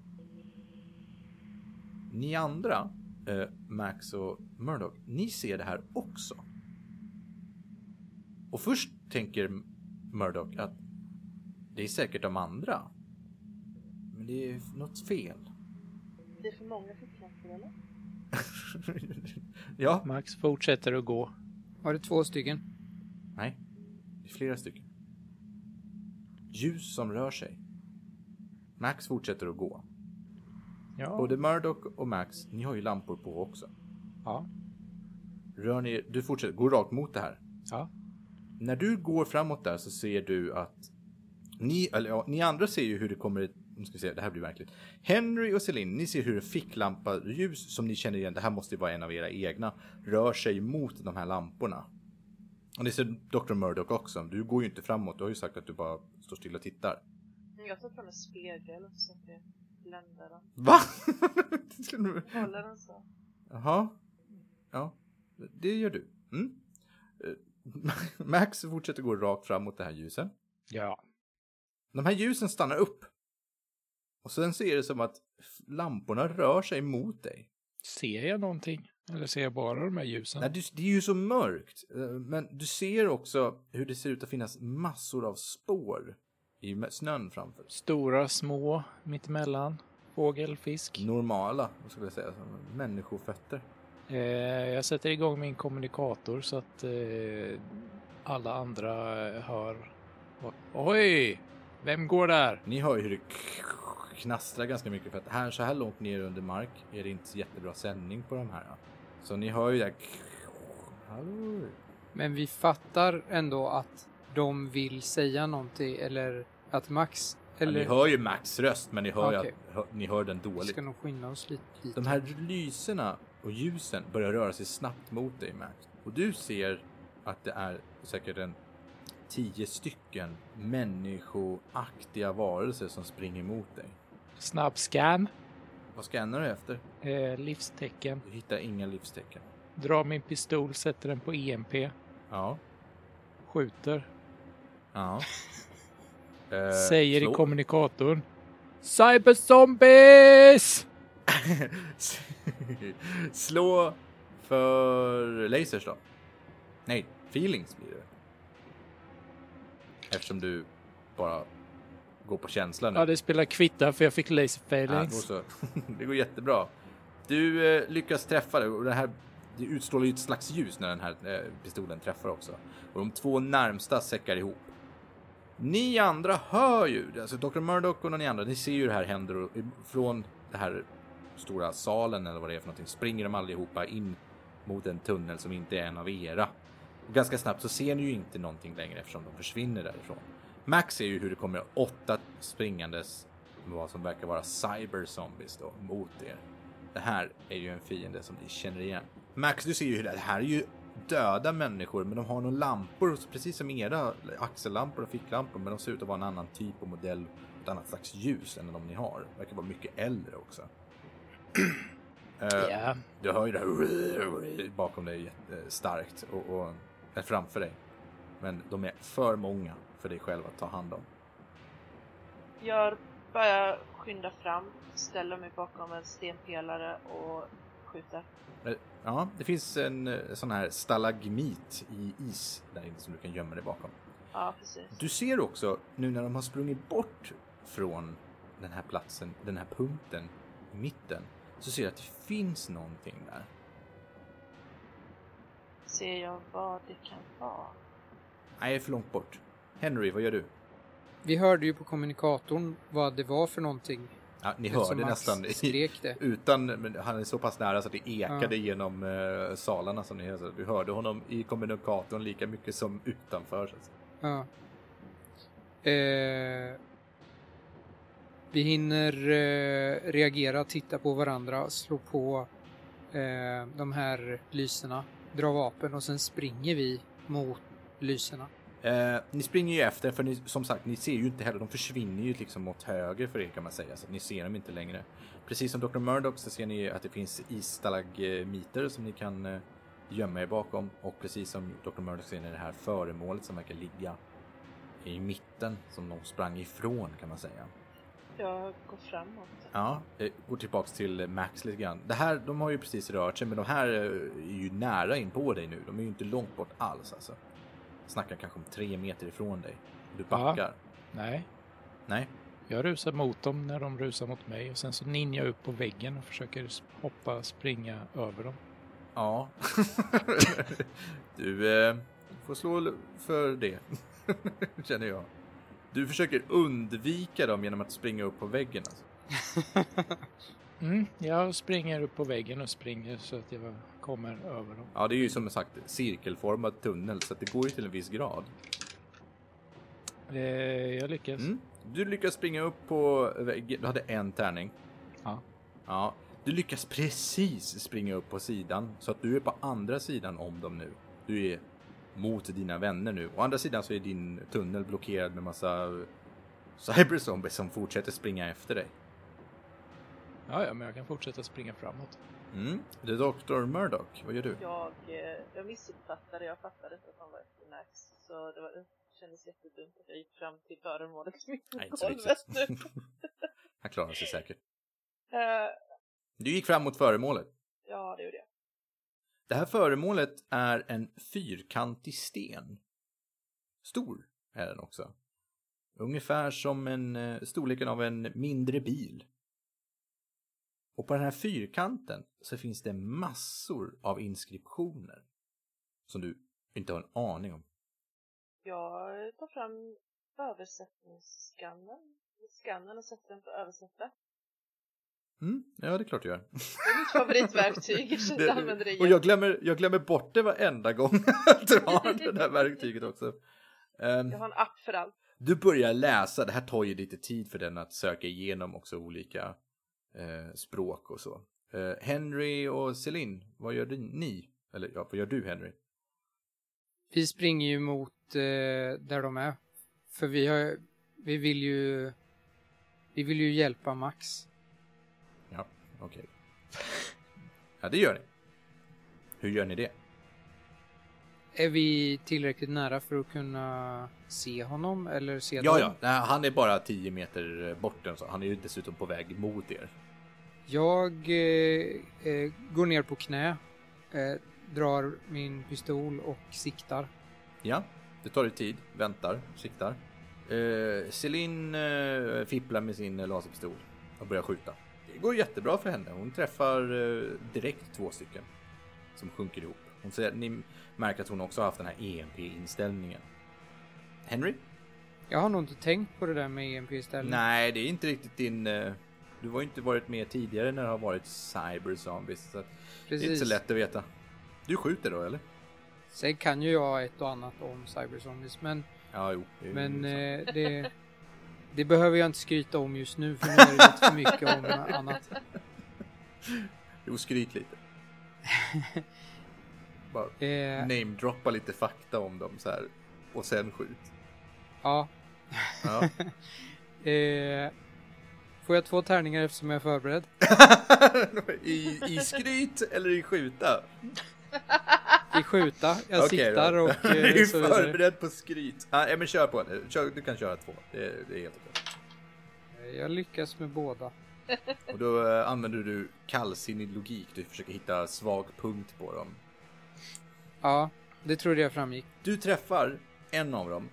Ni andra, eh, Max och Murdoch, ni ser det här också. Och först tänker Murdoch att det är säkert de andra. Men det är något fel. Det är för många ficklampor eller? ja, Max fortsätter att gå. var det två stycken? nej. Det är flera stycken. Ljus som rör sig. Max fortsätter att gå. Ja. Både Murdoch och Max, ni har ju lampor på också. Ja. Rör ni, du fortsätter, gå rakt mot det här. Ja. När du går framåt där så ser du att ni, eller ja, ni andra ser ju hur det kommer nu ska vi se, det här blir verkligt. Henry och Celine, ni ser hur en ficklampa ljus som ni känner igen, det här måste ju vara en av era egna, rör sig mot de här lamporna. Och ni ser Dr. Murdoch också, du går ju inte framåt, du har ju sagt att du bara står still och tittar. Jag tar fram en spegel så att det bländar den. Va? Håller den så. Jaha. Ja, det gör du. Mm. Eh, Max fortsätter gå rakt fram mot det här ljuset. Ja. De här ljusen stannar upp. Och sen ser det som att lamporna rör sig mot dig. Ser jag någonting? Eller ser jag bara de här ljusen? Nej, det, det är ju så mörkt. eh, Men du ser också hur det ser ut att finnas massor av spår i snön framför. Stora, små, mittemellan. Fågel, fisk. Normala, vad skulle jag säga, som människofötter. Eh, jag sätter igång min kommunikator så att eh, alla andra hör. Oj! Vem går där? Ni hör ju hur det knastrar ganska mycket för att här så här långt ner under mark är det inte så jättebra sändning på de här. Så ni hör ju det här... Hallå? Men vi fattar ändå att de vill säga någonting eller att Max Ja, eller ni hör ju Max röst, men ni hör Okej. ju att hör, ni hör den vi dåligt. ska nog skynda oss lite. lite. De här lyserna och ljusen börjar röra sig snabbt mot dig, Max. Och du ser att det är säkert en tio stycken människoaktiga varelser som springer mot dig. Snabb scan. Vad scannar du efter? Eh, livstecken. Du hittar inga livstecken. Drar min pistol, sätter den på EMP. Ja. Skjuter. Ja. Eh, säger slå. i kommunikatorn. Cyberzombies! Slå för lasers då. Nej, feelings blir det. Eftersom du bara går på känsla nu. Ja, det spelar kvitta för jag fick laser Ja, failings. så. det går jättebra. Du eh, lyckas träffa det och det här det utstrålar ju ett slags ljus när den här eh, pistolen träffar också. Och de två närmsta säckar ihop. Ni andra hör ju, alltså Dr. Murdoch och ni andra, ni ser ju det här händer och från den här stora salen eller vad det är för någonting springer de allihopa in mot en tunnel som inte är en av era. Och ganska snabbt så ser ni ju inte någonting längre eftersom de försvinner därifrån. Max ser ju hur det kommer åtta springandes vad som verkar vara cyberzombies då mot er. Det här är ju en fiende som ni känner igen. Max, du ser ju hur det här är ju döda människor, men de har några lampor, precis som era axellampor och ficklampor, men de ser ut att vara en annan typ och modell, ett annat slags ljus än de ni har. Verkar vara mycket äldre också. Eh, Ja, Du hör ju det här bakom dig eh, starkt och, och är framför dig. Men de är för många för dig själv att ta hand om. Jag börjar skynda fram, ställer mig bakom en stenpelare och skjuter. Eh, Ja, det finns en eh, sån här stalagmit i is där inne som du kan gömma dig bakom. Ja, precis. Du ser också nu när de har sprungit bort från den här platsen, den här punkten i mitten, så ser du att det finns någonting där. Ser jag vad det kan vara? Nej, är för långt bort. Henry, vad gör du? Vi hörde ju på kommunikatorn vad det var för någonting. Ja, ni hörde Max nästan skrek det. utan, men han är så pass nära så att det ekade Ja. genom eh, salarna som ni hör. Så Du hörde honom i kommunikatorn lika mycket som utanför. Ja. Eh, vi hinner eh, reagera, titta på varandra, slå på eh, de här lysena, dra vapen och sen springer vi mot lysena. Eh, ni springer ju efter för ni, som sagt, ni ser ju inte heller. De försvinner ju liksom åt höger för er kan man säga, så att ni ser dem inte längre. Precis som Dr. Murdoch så ser ni att det finns isstalagmiter som ni kan eh, gömma er bakom och precis som Dr. Murdoch ser ni det här föremålet som verkar ligga i mitten som de sprang ifrån kan man säga. Jag går framåt. Ja, eh, går tillbaks till Max lite grann. Det här, de har ju precis rört sig, men de här eh, är ju nära in på dig nu. De är ju inte långt bort alls alltså. Snackar kanske om tre meter ifrån dig. Du Ja. backar. nej. Nej, Jag rusar mot dem när de rusar mot mig och sen så ninjar jag upp på väggen och försöker hoppa, springa över dem. ja. du eh, får slå för det, känner jag. Du försöker undvika dem genom att springa upp på väggen. Alltså. Mm, jag springer upp på väggen och springer så att jag kommer över dem. Ja, det är ju som sagt cirkelformad tunnel, så att det går ju till en viss grad. Eh, jag lyckas. Mm. Du lyckas springa upp på väggen. Du hade en tärning. Ja. Ja. Du lyckas precis springa upp på sidan så att du är på andra sidan om dem nu. Du är mot dina vänner nu. Å andra sidan så är din tunnel blockerad med massa cyberzombies som fortsätter springa efter dig. Ja, ja, men jag kan fortsätta springa framåt. Mm. Det är Dr. Murdoch. Vad gör du? Jag, eh, jag missuppfattade, jag fattade inte att de var efter Max. Så det, var, det kändes jättedumt att jag gick fram till föremålet mitt på golvet. Han klarar sig säkert. Eh, Du gick fram mot föremålet. ja, det gjorde jag. Det här föremålet är en fyrkantig sten. Stor är den också. Ungefär som en eh, storleken av en mindre bil. Och på den här fyrkanten så finns det massor av inskriptioner. Som du inte har en aning om. Jag tar fram översättningsskannen. Skannen och sätter den på översätta. Mm, ja, det är klart du gör. Det är mitt favoritverktyg. Jag Det, använder det och jag glömmer, jag glömmer bort det varenda gång jag drar det där verktyget också. Ehm, Jag har en app för allt. du börjar läsa, det här tar ju lite tid för den att söka igenom också olika eh, språk och så. Eh, Henry och Celine, vad gör ni? Eller ja, vad gör du Henry? Vi springer ju mot eh, där de är. För vi har, vi vill ju, vi vill ju hjälpa Max. Ja, okej. Ja, det gör ni. Hur gör ni det? Är vi tillräckligt nära för att kunna se honom eller se Ja, dem? ja, nej, han är bara 10 meter bort. Så han är ju dessutom på väg mot er. Jag eh, eh, går ner på knä, eh, drar min pistol och siktar. Ja, det tar ju tid, väntar, siktar. Eh, Celine eh, fipplar med sin laserpistol och börjar skjuta. Det går jättebra för henne. Hon träffar eh, direkt två stycken som sjunker ihop. Hon säger, ni märker att hon också har haft den här EMP-inställningen. Henry? Jag har nog inte tänkt på det där med EMP istället. Nej, det är inte riktigt din... Eh, du har ju inte varit med tidigare när det har varit cyberzombies. Så att det är inte så lätt att veta. Du skjuter då, eller? Sen kan ju jag ett och annat om cyberzombies, men, Ja, jo. det men så. eh, det, det behöver jag inte skryta om just nu, för nu är det lite för mycket om annat. Jo, skryt lite. Bara Eh, namedroppa lite fakta om dem så här. Och sen skjut. ja. Ja. Eh, får jag två tärningar eftersom jag är förberedd? I, I skryt eller i skjuta? I skjuta, jag Okej siktar då. och Du eh, är så vidare. förberedd på skryt. Ja, men kör på. Kör, du kan köra två. Det, det är helt okej. Jag lyckas med båda. Och då eh, använder du kallsinnig logik. Du försöker hitta svag punkt på dem. Ja, det trodde jag framgick. Du träffar en av dem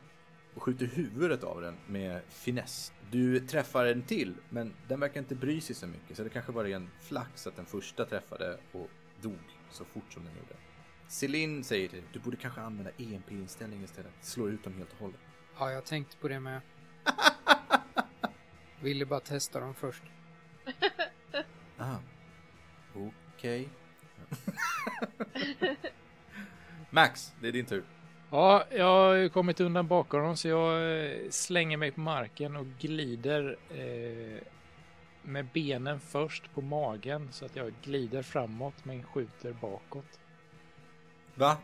och skjuter huvudet av den med finess. Du träffar en till, men den verkar inte bry sig så mycket. Så det kanske var en flax att den första träffade och dog så fort som den gjorde. Celine säger till dig, du borde kanske använda EMP-inställning istället. Slå ut dem helt och hållet. Ja, jag tänkte på det med. Ville bara testa dem först. Ah, okej. Max, det är din tur. Ja, jag har kommit undan bakom dem så jag eh, slänger mig på marken och glider eh, med benen först på magen så att jag glider framåt men skjuter bakåt. Va?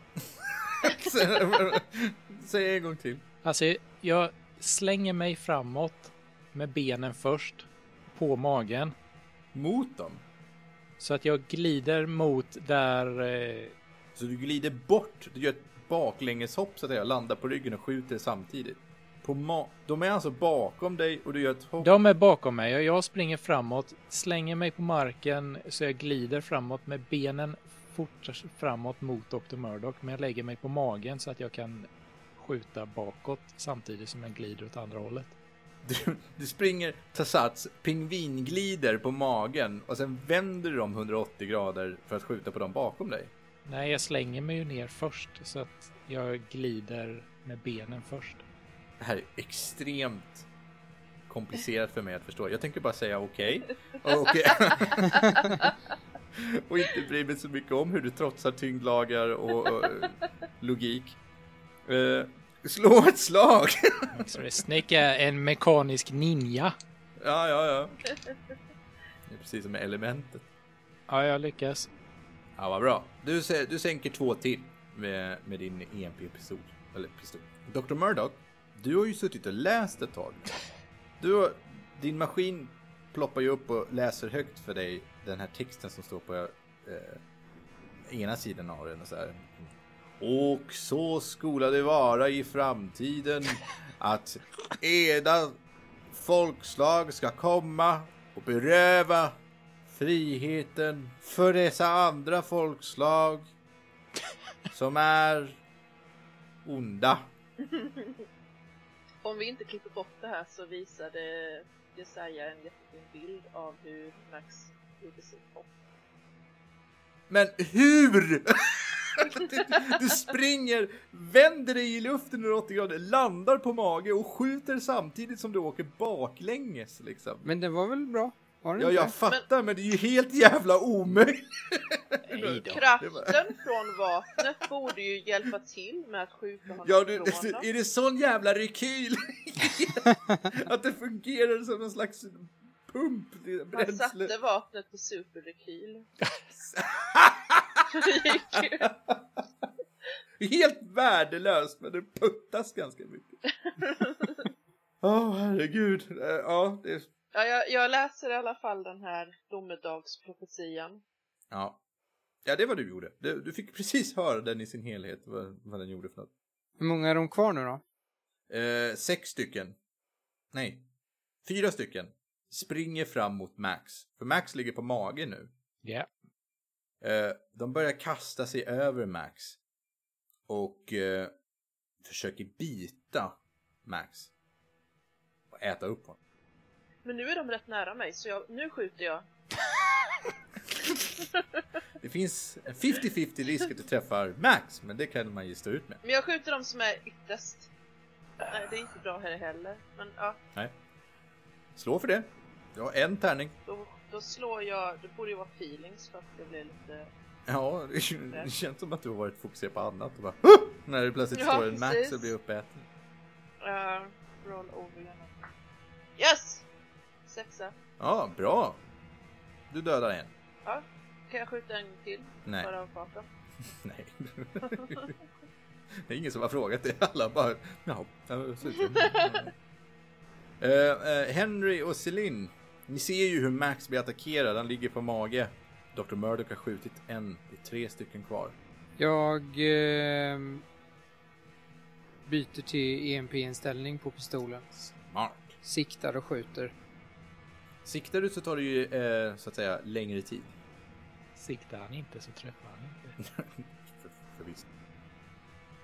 Säg en gång till. Alltså, jag slänger mig framåt med benen först på magen Mot dem? så att jag glider mot där eh, Så du glider bort, du gör ett baklängeshopp så att säga, landar på ryggen och skjuter samtidigt. På ma- de är alltså bakom dig och du gör ett hopp. De är bakom mig och jag springer framåt, slänger mig på marken så jag glider framåt med benen fort framåt mot Dr. Murdoch. Men jag lägger mig på magen så att jag kan skjuta bakåt samtidigt som jag glider åt andra hållet. Du, du springer, tar sats, pingvinglider på magen och sen vänder du dem 180 grader för att skjuta på dem bakom dig. Nej, jag slänger mig ju ner först så att jag glider med benen först. Det här är extremt komplicerat för mig att förstå. Jag tänker bara säga okej. Och okej. och inte bry mig så mycket om hur du trotsar tyngdlagar och, och logik. Eh, slå ett slag! Så det Snake är en mekanisk ninja. ja, ja, ja. Det är precis som med elementet. Ja, jag lyckas. Ja, vad bra. Du, du sänker två till med, med din EMP-pistol. Eller pistol. Dr. Murdoch, du har ju suttit och läst ett tag. Du har, din maskin ploppar ju upp och läser högt för dig den här texten som står på eh, ena sidan av den. Och, så här. och så skola det vara i framtiden att eda folkslag ska komma och beröva friheten för dessa andra folkslag som är onda. Om vi inte klipper bort det här så visade Jesaja en jättefin bild av hur Max gjorde sitt hopp. Men hur? Du, du springer, vänder dig i luften 180 grader, landar på mage och skjuter samtidigt som du åker baklänges liksom. Men det var väl bra? Var det Ja, inte jag fattar, men det är ju helt jävla omöjligt. Kraften från vapnet borde ju hjälpa till med att skjuta honom Ja, du, är det sån jävla rekyl? att det fungerar som någon slags pump? Han satte vapnet på superrekyl. Helt värdelöst, men det puttas ganska mycket. Åh, herregud. Eh, Ja, det... ja, jag, jag läser i alla fall den här domedagsprofetian. Ja. Ja, det var du gjorde. Du, du fick precis höra den i sin helhet, vad, vad den gjorde för något. Hur många är de kvar nu då? Eh, sex stycken. Nej. Fyra stycken. Springer fram mot Max. För Max ligger på mage nu. Ja. Eh, de börjar kasta sig över Max. Och eh, försöker bita Max. Och äta upp honom. Men nu är de rätt nära mig så jag, nu skjuter jag. Det finns en 50-50 risk att du träffar Max, men det kan man ju stå ut med. Men jag skjuter de som är ytterst. Nej, det är inte bra här heller. Men ja, Nej. Slå för det. Du har en tärning. då, då slår jag. Det borde ju vara feelings för att det blir lite... Ja, det det känns som att du har varit fokuserad på annat och bara "Huh!" När det plötsligt Ja, står en Max och blir uppäten. Uh, roll over igen. Yes! Sexa. Ja, bra. Du dödar en. Ja, kan jag skjuta en till? Nej. Bara av farten. Nej. det är ingen som har frågat det. Alla bara, ja. Eh, eh, Henry och Celine, ni ser ju hur Max blir attackerad. Han ligger på mage. Dr. Murdoch har skjutit en. Det är tre stycken kvar. Jag eh, byter till EMP-inställning på pistolen. Smart. Siktar och skjuter. Siktar du så tar det ju eh, så att säga längre tid. Siktar han inte så träffar han inte. för, förvisso.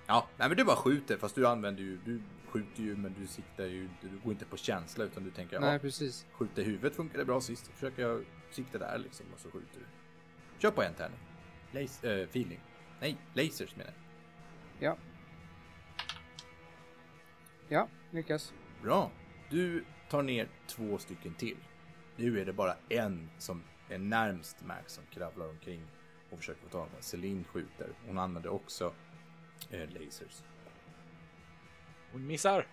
Ja, nej men du bara skjuter fast du använder ju, du skjuter ju men du siktar ju, du går inte på känsla utan du tänker Nej, ja, precis. skjuta i huvudet funkade bra sist, försöker jag sikta där liksom och så skjuter du. Kör på en tärning. Las- äh, feeling. Nej, lasers menar jag. Ja. Ja, lyckas. Bra. Du tar ner två stycken till. Nu är det bara en som är närmst Max som kravlar omkring och försöker få tag på Celine skjuter. Hon använder också eh, lasers. Hon missar.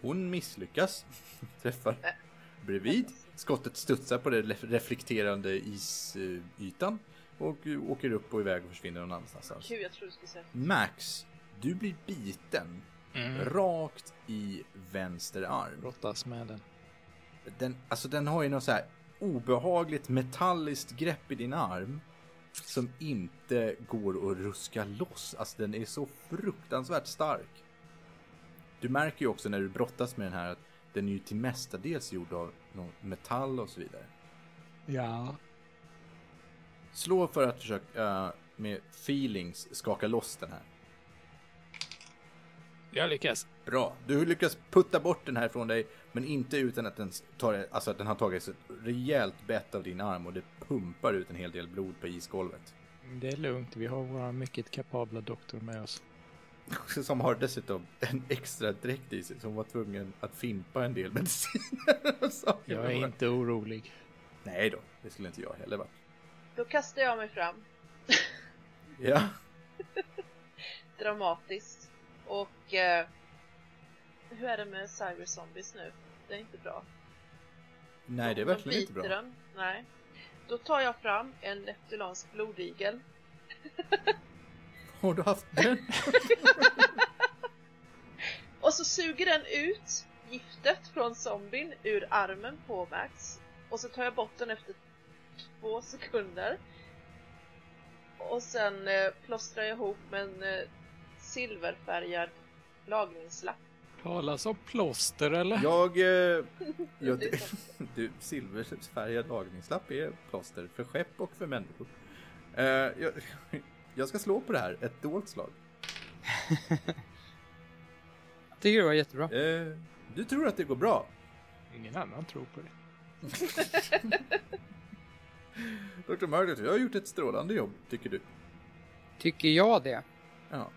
Hon misslyckas. Träffar bredvid. Skottet studsar på den ref- reflekterande isytan och åker upp och iväg och försvinner någon annanstans. Gud, jag tror du skulle säga. Max, du blir biten rakt i vänster arm. Brottas med den. Den, alltså den har ju något så här obehagligt metalliskt grepp i din arm som inte går att ruska loss. Alltså den är så fruktansvärt stark. Du märker ju också när du brottas med den här att den är ju till mestadels gjord av någon metall och så vidare. Ja. Slå för att försöka eh, med feelings skaka loss den här. Jag lyckas. Bra. Du lyckas putta bort den här från dig, men inte utan att den, tar, alltså att den har tagit ett rejält bett av din arm och det pumpar ut en hel del blod på isgolvet. Det är lugnt. Vi har våra mycket kapabla doktor med oss. Som har dessutom en extra dräkt i sig som var tvungen att fimpa en del mediciner. och saker. Jag är inte orolig. Nej då, det skulle inte jag heller vara. Då kastar jag mig fram. Ja, Dramatiskt. Och... Eh, hur är det med Cyber Zombies nu? Det är inte bra. nej det är De verkligen inte biter bra. Den. Nej. Då tar jag fram en neptulansk blodigel. Har du haft den? Och så suger den ut giftet från zombien ur armen på Max. Och så tar jag bort den efter två sekunder. Och sen eh, plåstrar jag ihop med en eh, silverfärgad lagningslapp. Talas om plåster eller? Jag... Eh, jag du, silverfärgad lagningslapp är plåster för skepp och för människor. Eh, jag, jag ska slå på det här, ett dolt slag. Jag tycker det var jättebra. Eh, du tror att det går bra? Ingen annan tror på det. Dr. Murdoch, jag har gjort ett strålande jobb, tycker du. Tycker jag det? Ja.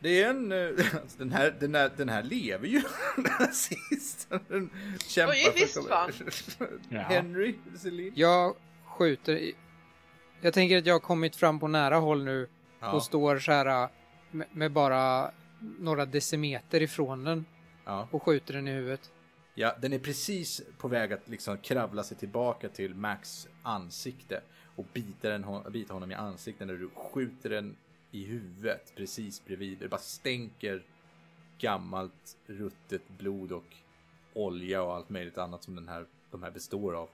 Det är en... eh, Alltså den, här, den, här, den här lever ju. Sisten. Den kämpar Oj, visst för fan. Ja. Henry, Celine. Jag skjuter i... Jag tänker att jag har kommit fram på nära håll nu Ja, och står så här äh, med, med bara några decimeter ifrån den ja. och skjuter den i huvudet. ja, den är precis på väg att liksom kravla sig tillbaka till Max ansikte och bita, den, bita honom i ansiktet när du skjuter den i huvudet precis bredvid. Det bara stänker gammalt ruttet blod och olja och allt möjligt annat som den här, de här består av.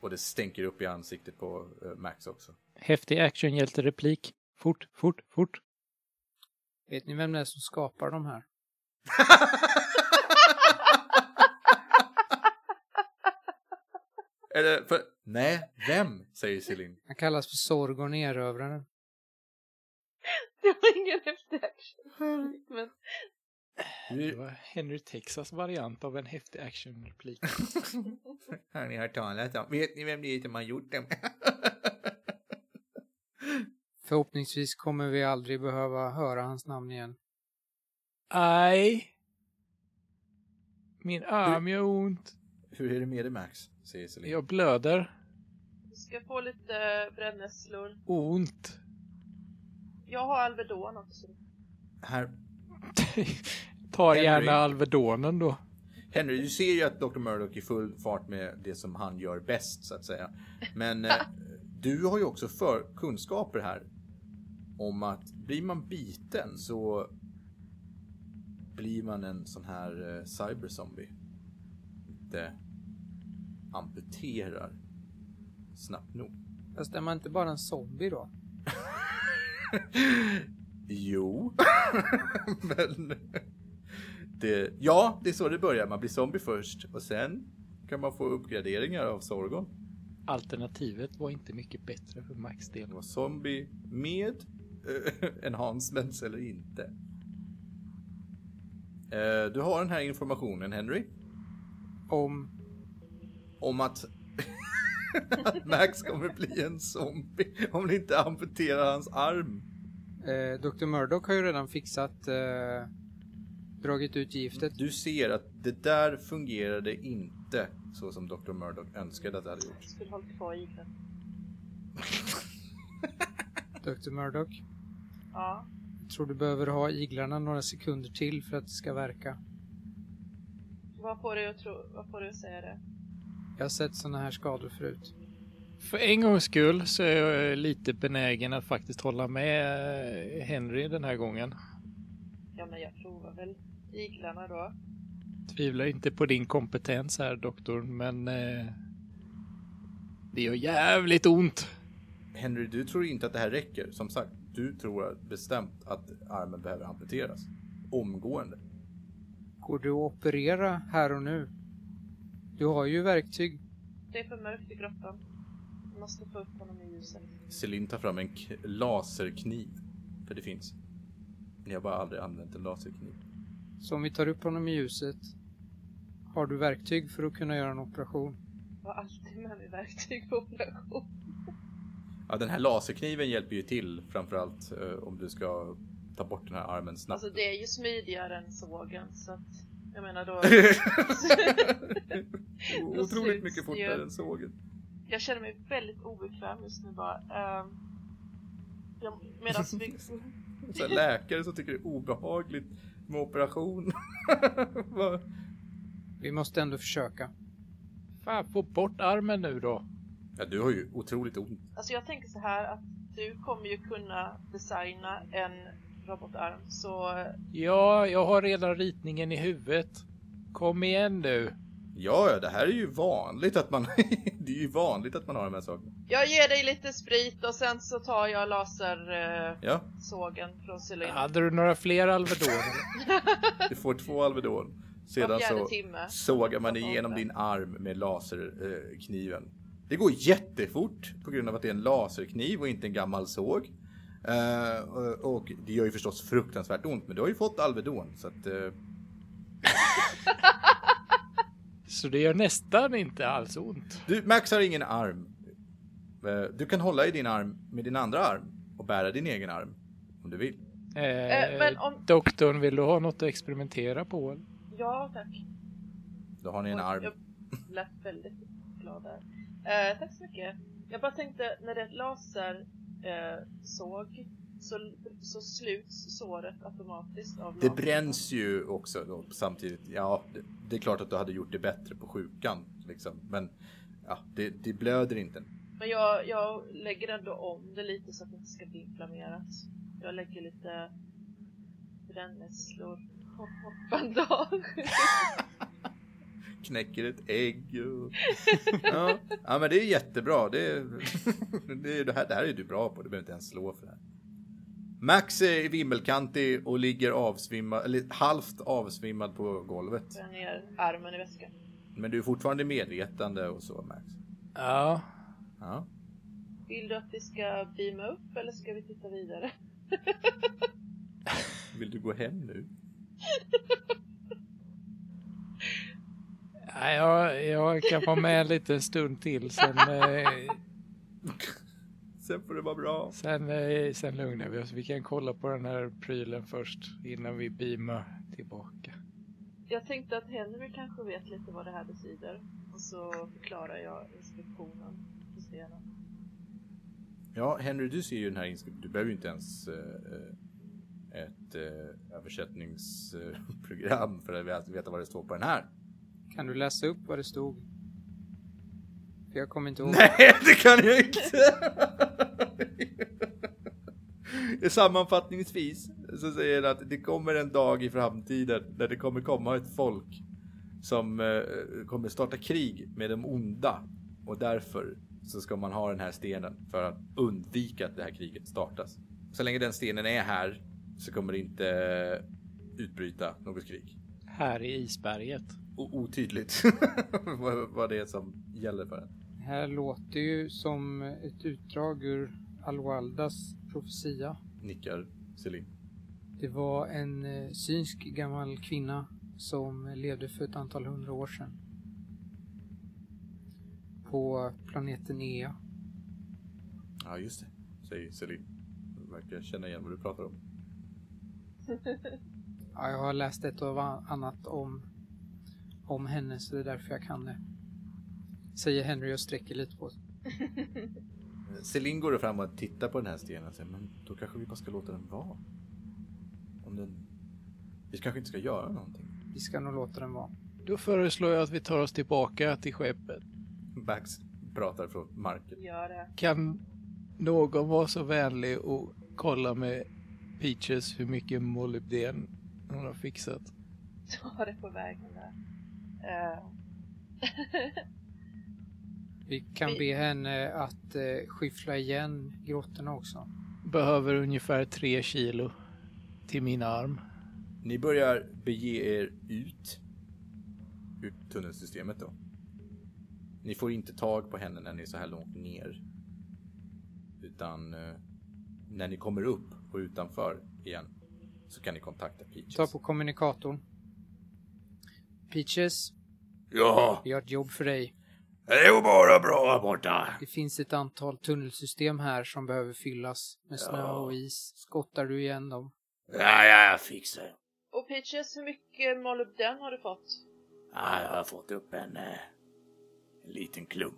Och det stänker upp i ansiktet på eh, Max också. Häftig actionhjälte-replik. Fort, fort, fort. Vet ni vem det är som skapar de här? Eller för... Nej, vem? Säger Celine. Han kallas för Sorgon Erövraren. Det var ingen häftig action. Men Det var Henry Texas variant av en häftig actionreplik. har ni hört talas om? Vet ni vem det är som har gjort dem? Förhoppningsvis kommer vi aldrig behöva höra hans namn igen. Aj! Min arm gör ont. Hur är det med dig Max? Jag blöder. du ska få lite brännässlor. Ont. Jag har Alvedon också. Här, Tar Henry. gärna Alvedonen då. Henry, du ser ju att Dr. Murdoch är full fart med det som han gör bäst så att säga. Men eh, du har ju också för kunskaper här om att blir man biten så blir man en sån här eh, cyberzombie. Inte amputerar snabbt nog. Fast är man inte bara en zombie då? Jo, men det, ja, det är så det börjar. Man blir zombie först och sen kan man få uppgraderingar av Sorgon. Alternativet var inte mycket bättre för Max del. Det var zombie med eh, enhancements eller inte. Eh, du har den här informationen Henry Om... om att, att Max kommer bli en zombie om ni inte amputerar hans arm. Eh, Dr. Murdoch har ju redan fixat... Eh, dragit ut giftet. Du ser att det där fungerade inte så som Dr. Murdoch önskade att det hade gjort. Jag skulle hållit kvar den. Dr. Murdoch. Ja. Jag tror du behöver ha iglarna några sekunder till för att det ska verka. Vad får du att tro, vad får du att säga det? Jag har sett såna här skador förut. För en gångs skull så är jag lite benägen att faktiskt hålla med eh, Henry den här gången. Ja, men jag provar väl iglarna då. Tvivlar inte på din kompetens här doktor, men eh, det gör jävligt ont. Henry, du tror inte att det här räcker. Som sagt, du tror bestämt att armen behöver amputeras. Omgående. Går du att operera här och nu? Du har ju verktyg. Det är för mörkt i grottan. Jag måste få upp honom i ljuset. Celine tar fram en laserkniv. För det finns. Ni har bara aldrig använt en laserkniv. Så om vi tar upp honom i ljuset. Har du verktyg för att kunna göra en operation? Jag har alltid med mig verktyg på operation. Ja, den här laserkniven hjälper ju till framförallt eh, om du ska ta bort den här armen snabbt. Alltså det är ju smidigare än sågen så att jag menar då. Då Otroligt mycket ju- fortare än sågen. jag känner mig väldigt obekväm just nu bara. Um, jag, medans vi... Så här läkare som tycker det är obehagligt med operation. Vi måste ändå försöka. Fan, få bort armen nu då. ja, du har ju otroligt ont. Alltså jag tänker så här att du kommer ju kunna designa en robotarm så Ja, jag har redan ritningen i huvudet. Kom igen nu. Ja, ja, det här är ju vanligt att man... det är ju vanligt att man har de här sakerna. jag ger dig lite sprit och sen så tar jag lasersågen eh, Ja, från Celine. Hade du några fler Alvedoner? du får två Alvedon. Sedan så timme. sågar man igenom din arm med laserkniven. Det går jättefort på grund av att det är en laserkniv och inte en gammal såg. Eh, och- det gör ju förstås fruktansvärt ont, men du har ju fått Alvedon så att... eh, Så det gör nästan inte alls ont. Du, Max har ingen arm. Eh, Du kan hålla i din arm med din andra arm och bära din egen arm om du vill. Eh, men om- Doktorn, vill du ha något att experimentera på? Ja, tack. Då har ni en Oj, arm. Jag lät väldigt glad där. Tack så mycket. Jag bara tänkte, när det är laser eh, såg så, så sluts såret automatiskt av Det bränns ju också då, samtidigt. Ja, det, det är klart att du hade gjort det bättre på sjukan. Liksom. Men ja, det, det blöder inte. Men jag, jag lägger ändå om det lite så att det inte ska bli inflammerat. Jag lägger lite brännässlor och bandage. Knäcker ett ägg. Och... ja. ja, men det är jättebra. Det, är, det, är, det, här, det här är du bra på. Du behöver inte ens slå för det här. Max är vimmelkantig och ligger avsvimmad, eller halvt avsvimmad på golvet. Jag ner armen i väskan. Men du är fortfarande medvetande och så, Max. Ja, Ja. Vill du att vi ska beama upp eller ska vi titta vidare? Vill du gå hem nu? Nej, jag, jag kan vara med en liten stund till. Sen, eh, Sen får det vara bra. sen, eh, sen lugnar vi oss. Vi kan kolla på den här prylen först innan vi beamar tillbaka. Jag tänkte att Henry kanske vet lite vad det här betyder. Och så förklarar jag instruktionen på stenen. Ja, Henry, du ser ju den här inskriptionen. Du behöver ju inte ens eh, ett eh, översättningsprogram för att veta vad det står på den här. Kan du läsa upp vad det stod? För jag kommer inte ihåg. Nej, det kan jag inte! Sammanfattningsvis så säger det att det kommer en dag i framtiden där det kommer komma ett folk som eh, kommer starta krig med de onda och därför så ska man ha den här stenen för att undvika att det här kriget startas. Så länge den stenen är här så kommer det inte utbryta något krig. Här i isberget. Otydligt vad, vad det är som gäller för den. Det här låter ju som ett utdrag ur Alwaldas profetia. Nickar Celine. Det var en eh, synsk gammal kvinna som levde för ett antal hundra år sedan. På planeten Ea. Ja, just det, säger Celine. Verkar känna igen vad du pratar om. Ja, jag har läst ett och annat om, om henne så det är därför jag kan det. Säger Henry och sträcker lite på sig. Celine går fram och tittar på den här stenen och säger, men då kanske vi bara ska låta den vara. Om den... Vi kanske inte ska göra någonting. Vi ska nog låta den vara. Då föreslår jag att vi tar oss tillbaka till skeppet. Bax pratar från marken. Gör det. Kan någon vara så vänlig och kolla med Peaches hur mycket molybden hon har fixat? Ta det på vägen där. Eh, Vi kan be henne att eh, skyffla igen grottorna också. Behöver ungefär tre kilo till min arm. Ni börjar bege er ut ur tunnelsystemet då. Ni får inte tag på henne när ni är så här långt ner. Utan eh, när ni kommer upp och utanför igen så kan ni kontakta Peaches. Ta på kommunikatorn. Peaches, Ja, vi har ett jobb för dig. det är ju bara bra här borta. Det finns ett antal tunnelsystem här som behöver fyllas med snö Ja. och is. Skottar du igen dem? Ja, ja, jag fixar det. och Peaches, hur mycket molybden har du fått? Ja, jag har fått upp en, eh, en liten klump.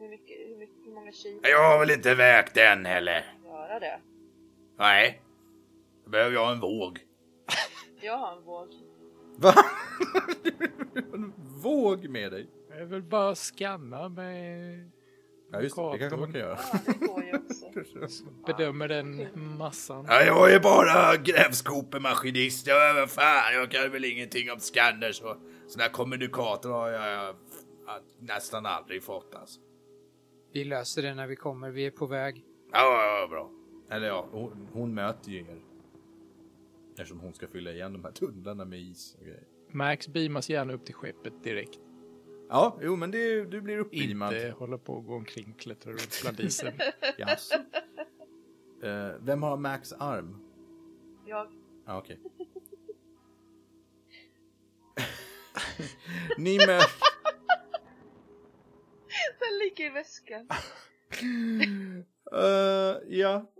Hur, mycket, hur, mycket, hur många kilo? Jag har väl inte vägt den heller. Göra det? Nej. Då behöver jag en våg. Jag har en våg. Va? en våg med dig? Jag vill bara scanna med... Ja just det, det kanske man kan göra. Ja, det går ju också. Bedömer den massan. Ja, jag är bara grävskopemaskinist. Jag, vad fan, jag kan väl ingenting om scanners och här kommunikator har jag, jag nästan aldrig fått alltså. Vi löser det när vi kommer. Vi är på väg. Ja, ja, ja, bra. Eller ja, hon, hon möter ju er. Eftersom hon ska fylla igen de här tunnlarna med is och grejer. Max beamas gärna upp till skeppet direkt. Ja, jo men det, du blir uppbeamad. Inte hålla på och gå omkring och klättra runt bland isen. Jaså? Eh, vem har Max arm? Jag, Ja, okej. Ni möter... den ligger i väskan. Eh, ja,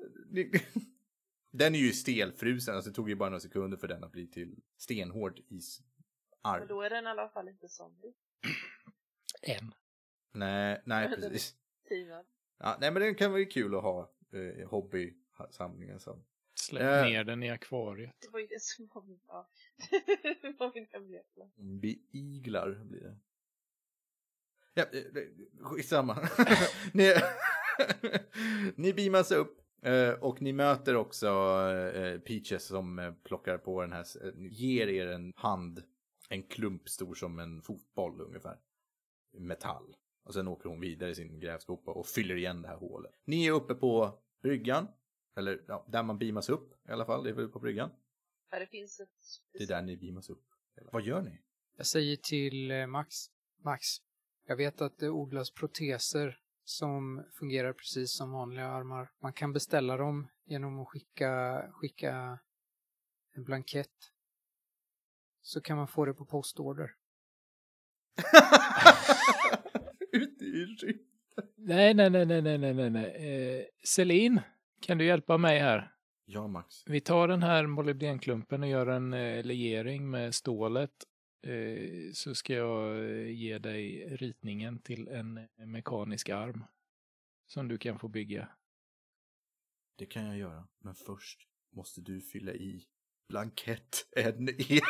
Den är ju stelfrusen, alltså det tog ju bara några sekunder för den att bli till stenhård isarm. Och då är den i alla fall inte zombie. En. Nej, nej precis. Ja, nej men den kan vara kul att ha eh, hobbysamlingen som. Släpp Eh. ner den i akvariet. Det var ju det som var min, ja. det var min hemlighet. Beiglar blir det. Ja, eh, skitsamma. ni, ni beamas upp eh, och ni möter också eh, Peaches som eh, plockar på den här, eh, ger er en hand, en klump stor som en fotboll ungefär. Metall. Och sen åker hon vidare i sin grävskopa och fyller igen det här hålet. Ni är uppe på bryggan, eller ja, där man beamas upp i alla fall, det är väl på bryggan. Här det finns ett... Det är där ni beamas upp. Vad gör ni? Jag säger till eh, Max, Max, jag vet att det odlas proteser som fungerar precis som vanliga armar. Man kan beställa dem genom att skicka, skicka en blankett. Så kan man få det på postorder. Ute i rymden. Nej, nej, nej, nej, nej, nej, nej, nej. Eh, Celine, kan du hjälpa mig här? Ja, Max. Vi tar den här molybdenklumpen och gör en eh, legering med stålet. Eh, så ska jag eh, ge dig ritningen till en eh, mekanisk arm. Som du kan få bygga. Det kan jag göra. Men först måste du fylla i blankett NE1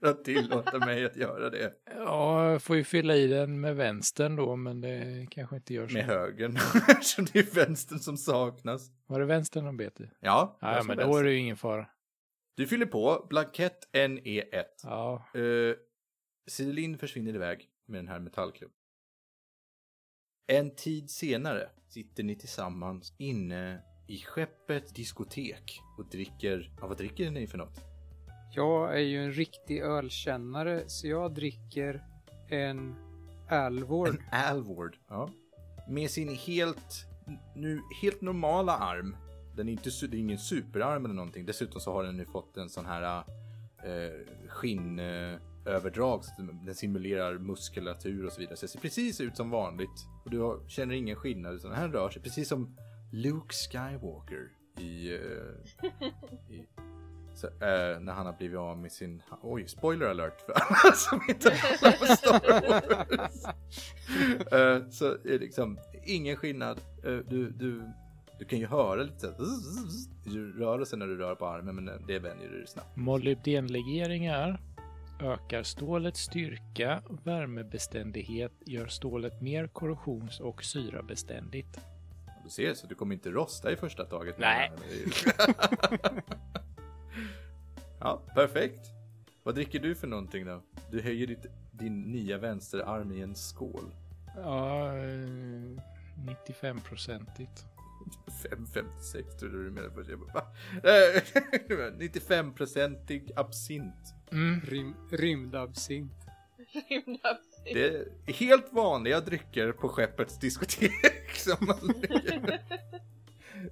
för att tillåta mig att göra det. Ja, jag får ju fylla i den med vänstern då, men det kanske inte gör så. Med högern. Eftersom det är vänstern som saknas. Var det vänstern de bet i? Ja, Ja, men då är det ju ingen fara. Du fyller på blankett NE1. Ja, Uh, Celine försvinner iväg med den här metallklubben. En tid senare sitter ni tillsammans inne i skeppet diskotek och dricker... Ja, vad dricker ni för något? Jag är ju en riktig ölkännare så jag dricker en Alvord. En Alvord. Ja. Med sin helt, nu, helt normala arm. Den är inte, det är ingen superarm eller någonting. Dessutom så har den nu fått en sån här eh, skinnöverdrag. Eh, så den- simulerar muskulatur och så vidare. Så det ser precis ut som vanligt. Och du har, känner ingen skillnad. Utan den här rör sig precis som Luke Skywalker i... Eh, i så, eh, när han har blivit av med sin... Oj, spoiler alert för alla som inte har på Star Wars. Eh, så är liksom ingen skillnad. Eh, du, du, du kan ju höra lite rörelsen när du rör på armen, men det vänjer du dig snabbt. molybdenlegeringar ökar stålets styrka, värmebeständighet, gör stålet mer korrosions och syrabeständigt. Du ser, så du kommer inte rosta i första taget. Nej. ja, perfekt. Vad dricker du för någonting då? Du höjer ditt, din nya vänsterarm i en skål. Ja, eh, 95-procentigt. 5,56 trodde du menade först. Jag bara, va? Eh, 95-procentig absint. Mm. Rym, rymdabsint. Rymdabsint. Det är helt vanliga drycker på skeppets diskotek som man.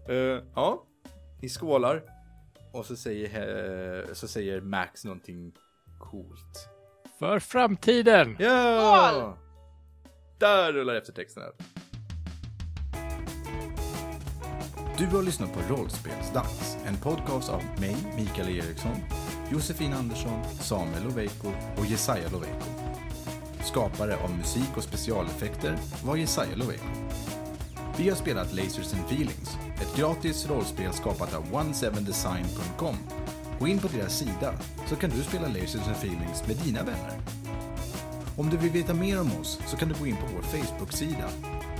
Eh, ja, ni skålar. Och så säger, eh, så säger Max någonting coolt. För framtiden! Ja! Där rullar eftertexten ut. Du har lyssnat på Rollspelsdags, en podcast av mig, Mikael Eriksson, Josefin Andersson, Samuel Loveiko och Jesaja Loveiko. Skapare av musik och specialeffekter var Jesaja Loveiko. Vi har spelat Lasers and Feelings, ett gratis rollspel skapat av 17design.com. Gå in på deras sida så kan du spela Lasers and Feelings med dina vänner. Om du vill veta mer om oss så kan du gå in på vår Facebook-sida.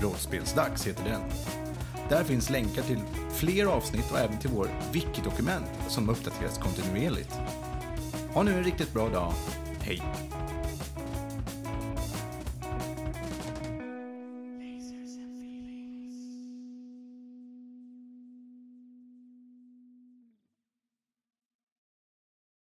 Rollspelsdags heter den. Där finns länkar till fler avsnitt och även till vår wiki-dokument som uppdateras kontinuerligt. Ha nu en riktigt bra dag. Hej!